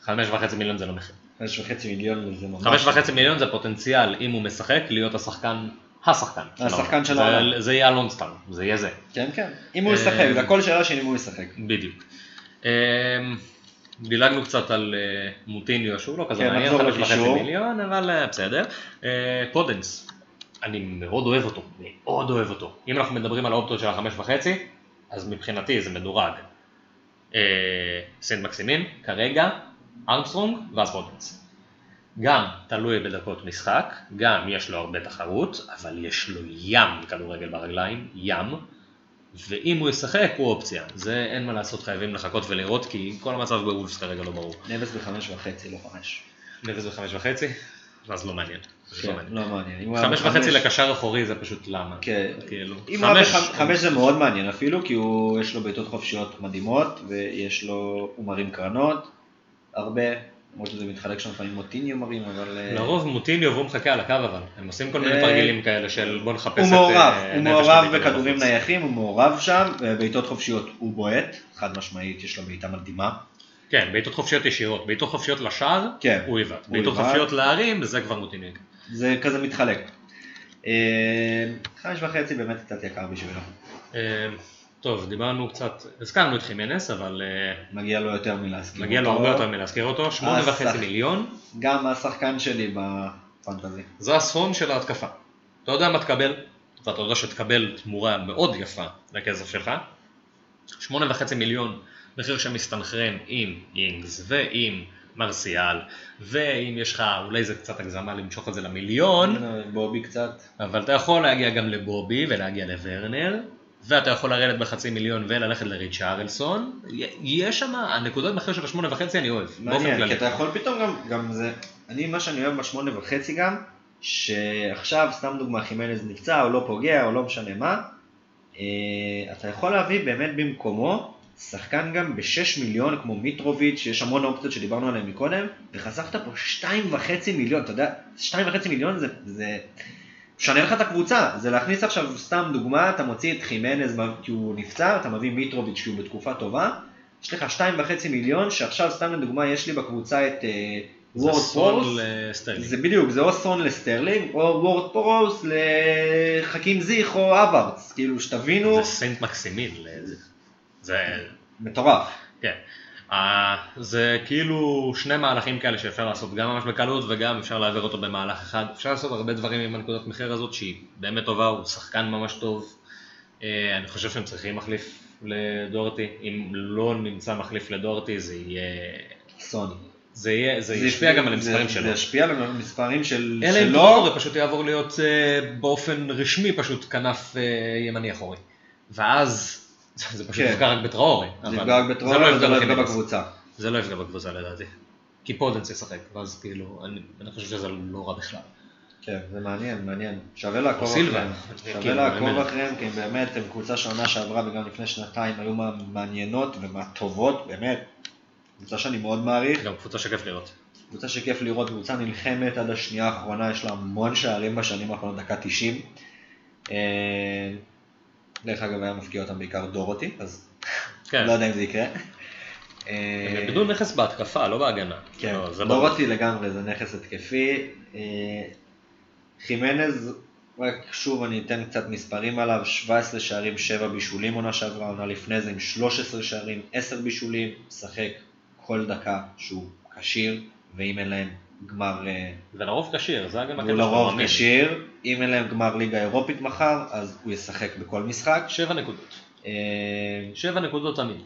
חמש וחצי מיליון זה לא מחיר. חמש וחצי מיליון זה ממש... חמש וחצי מיליון זה פוטנציאל, אם הוא משחק, להיות השחקן השחקן. השחקן של העולם. זה יהיה ה lone star, זה יהיה זה. כן, כן. אם הוא ישחק, זה הכל שאלה של אם הוא ישחק. בדיוק. אמ, דילגנו קצת על אה, מוטיניו שהוא לא כזה כן, מעניין, חמש וחצי מיליון, אבל אה, בסדר. אה, פודנס, אני מאוד אוהב אותו, מאוד אוהב אותו. אם אנחנו מדברים על האופציות של החמש וחצי, אז מבחינתי זה מדורג. סנט מקסימין, כרגע, ארמסטרונג ואז פודנס. גם תלוי בדקות משחק, גם יש לו הרבה תחרות, אבל יש לו ים כדורגל ברגליים, ים. ואם הוא ישחק הוא אופציה, זה אין מה לעשות, חייבים לחכות ולראות, כי כל המצב בוולפס כרגע לא ברור. נבס בחמש וחצי, לא חמש. נבס בחמש וחצי? אז לא מעניין. כן, לא מעניין. חמש וחצי לקשר אחורי זה פשוט למה. כן. כאילו. הוא חמש זה מאוד מעניין אפילו, כי יש לו בעיטות חופשיות מדהימות, ויש לו, הוא מרים קרנות, הרבה, למרות שזה מתחלק שם לפעמים מוטיניו מרים, אבל... אה, לרוב מוטיניו והוא מחכה על הקו אבל, הם עושים כל מיני אה, תרגילים כאלה של בוא נחפש את... הוא מעורב, אה, הוא מעורב בכדורים נייחים, הוא מעורב שם, בעיטות חופשיות הוא בועט, חד משמעית יש לו בעיטה מדהימה. כן, בעיטות חופשיות ישירות, בעיטות חופשיות לשער, כן, הוא יבעט, בעיטות חופשיות להרים, זה כבר מוטיניו. זה כזה מתחלק. חמש וחצי באמת קצת יקר בשבילו. טוב, דיברנו קצת, הזכרנו את חימנס, אבל... אה, מגיע לו יותר מלהזכיר אותו. מגיע לו הרבה יותר מלהזכיר אותו, שמונה וחצי מיליון. גם השחקן שלי בפנטזי. זה הסכום של ההתקפה. אתה יודע מה תקבל, ואתה יודע שתקבל תמורה מאוד יפה לכסף שלך. שמונה וחצי מיליון, מחיר שמסתנכרן עם אינגס ועם מרסיאל, ואם יש לך, אולי זה קצת הגזמה למשוך את זה למיליון. בובי קצת. אבל אתה יכול להגיע גם לבובי ולהגיע לוורנר. ואתה יכול לרדת בחצי מיליון וללכת לריצ'ארלסון, יש שם, הנקודות מחיר של השמונה וחצי אני אוהב, באופן כללי. כי אתה יכול פתאום גם, גם זה, אני מה שאני אוהב בשמונה וחצי גם, שעכשיו, סתם דוגמה, חימנז נפצע או לא פוגע או לא משנה מה, אה, אתה יכול להביא באמת במקומו שחקן גם ב-6 מיליון כמו מיטרוביץ', שיש המון אופציות שדיברנו עליהן מקודם, וחסכת פה 2.5 מיליון, אתה יודע, 2.5 מיליון זה, זה משנה לך את הקבוצה, זה להכניס עכשיו סתם דוגמה, אתה מוציא את חימנז כי הוא נפצע, אתה מביא מיטרוביץ' כי הוא בתקופה טובה, יש לך 2.5 מיליון, שעכשיו סתם לדוגמה יש לי בקבוצה את וורד אה, פראוס, לסטרלינג. זה בדיוק, זה או סון לסטרלינג, או וורד פראוס לחכים זייך או הברץ, כאילו שתבינו. זה סנט מקסימין, זה... מטורף. כן. אה, זה כאילו שני מהלכים כאלה שאפשר לעשות גם ממש בקלות וגם אפשר להעביר אותו במהלך אחד. אפשר לעשות הרבה דברים עם הנקודת מחיר הזאת שהיא באמת טובה, הוא שחקן ממש טוב. Uh, אני חושב שהם צריכים מחליף לדורטי, אם לא נמצא מחליף לדורטי זה יהיה... אסון. זה, יהיה, זה, זה ישפיע גם על המספרים זה, שלו. זה ישפיע על המספרים של, אלא אם טראורי פשוט יעבור להיות uh, באופן רשמי פשוט כנף ימני אחורי. ואז זה פשוט כן. יפגע רק בטראורי. זה יפגע רק בטראורי וזה לא יפגע בקבוצה. זה לא יפגע בקבוצה לדעתי. כי פודנס ישחק, ואז כאילו, אני, אני חושב שזה לא רע בכלל. כן, זה מעניין, מעניין. שווה לעקוב אחריהם. שווה לעקוב אחריהם, כי באמת הם קבוצה שעונה שעברה וגם לפני שנתיים היו מעניינות ומהטובות, באמת. קבוצה שאני מאוד מעריך. גם קבוצה שכיף לראות. קבוצה שכיף לראות, קבוצה נלחמת עד השנייה האחרונה, יש לה המון שערים בשנים האחרונות, דקה 90. אה, דרך אגב היה מפקיע אותם בעיקר דורותי, אז כן. לא יודע אם זה יקרה. הם איבדו נכס בהתקפה, לא בהגנה. כן, לא, דורותי לגמרי, זה נכס התקפי. אה, חימנז, רק שוב אני אתן קצת מספרים עליו, 17 שערים, 7 בישולים עונה שעברה, עונה לפני זה עם 13 שערים, 10 בישולים, משחק כל דקה שהוא כשיר, ואם אין להם גמר... אה, ולרוב כשיר, זה גם הקטע הוא לרוב כשיר, אם אין להם גמר ליגה אירופית מחר, אז הוא ישחק בכל משחק. 7 נקודות. 7 אה, נקודות תמיד.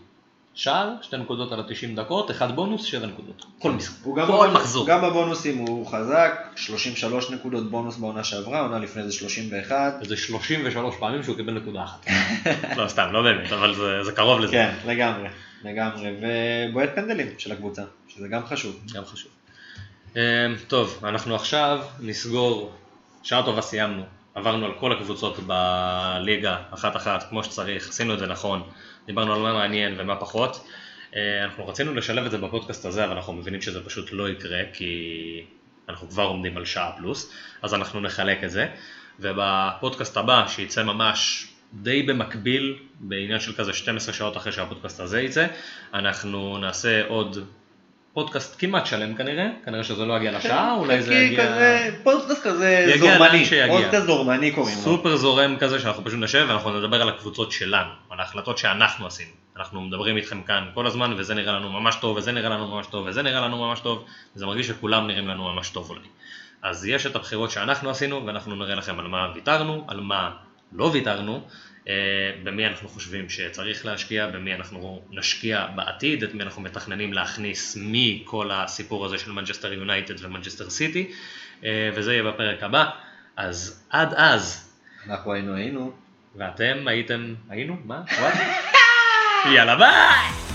שער, שתי נקודות על ה-90 דקות, אחד בונוס, שבע נקודות. כל משחק, כל מחזור. גם בבונוסים הוא חזק, 33 נקודות בונוס בעונה שעברה, עונה לפני זה 31. זה 33 פעמים שהוא קיבל נקודה אחת. לא סתם, לא באמת, אבל זה, זה קרוב לזה. כן, לגמרי, לגמרי. ובועט פנדלים של הקבוצה, שזה גם חשוב. גם חשוב. אמ, טוב, אנחנו עכשיו נסגור, שעה טובה סיימנו, עברנו על כל הקבוצות בליגה, אחת-אחת, כמו שצריך, עשינו את זה נכון. דיברנו על מה מעניין ומה פחות. אה, אנחנו רצינו לשלב את זה בפודקאסט הזה, אבל אנחנו מבינים שזה פשוט לא יקרה, כי אנחנו כבר עומדים על שעה פלוס, אז אנחנו נחלק את זה. ובפודקאסט הבא, שייצא ממש די במקביל, בעניין של כזה 12 שעות אחרי שהפודקאסט הזה יצא, אנחנו נעשה עוד פודקאסט כמעט שלם כנראה, כנראה שזה לא יגיע לשעה, אולי זה יגיע... כזה, פודקאסט כזה זורמני, פודקאסט זורמני קוראים לו. סופר זורם כזה שאנחנו פשוט נשב ואנחנו נדבר על הקבוצות שלנו, על ההחלטות שאנחנו עשינו. אנחנו מדברים איתכם כאן כל הזמן וזה נראה לנו ממש טוב וזה נראה לנו ממש טוב וזה נראה לנו ממש טוב, וזה מרגיש שכולם נראים לנו ממש טוב אולי. אז יש את הבחירות שאנחנו עשינו ואנחנו נראה לכם על מה ויתרנו, על מה לא ויתרנו, במי אנחנו חושבים שצריך להשקיע, במי אנחנו נשקיע בעתיד, את מי אנחנו מתכננים להכניס מכל הסיפור הזה של מנצ'סטר יונייטד ומנצ'סטר סיטי, אה, וזה יהיה בפרק הבא. אז עד אז. אנחנו היינו היינו. ואתם הייתם, היינו? מה? יאללה ביי!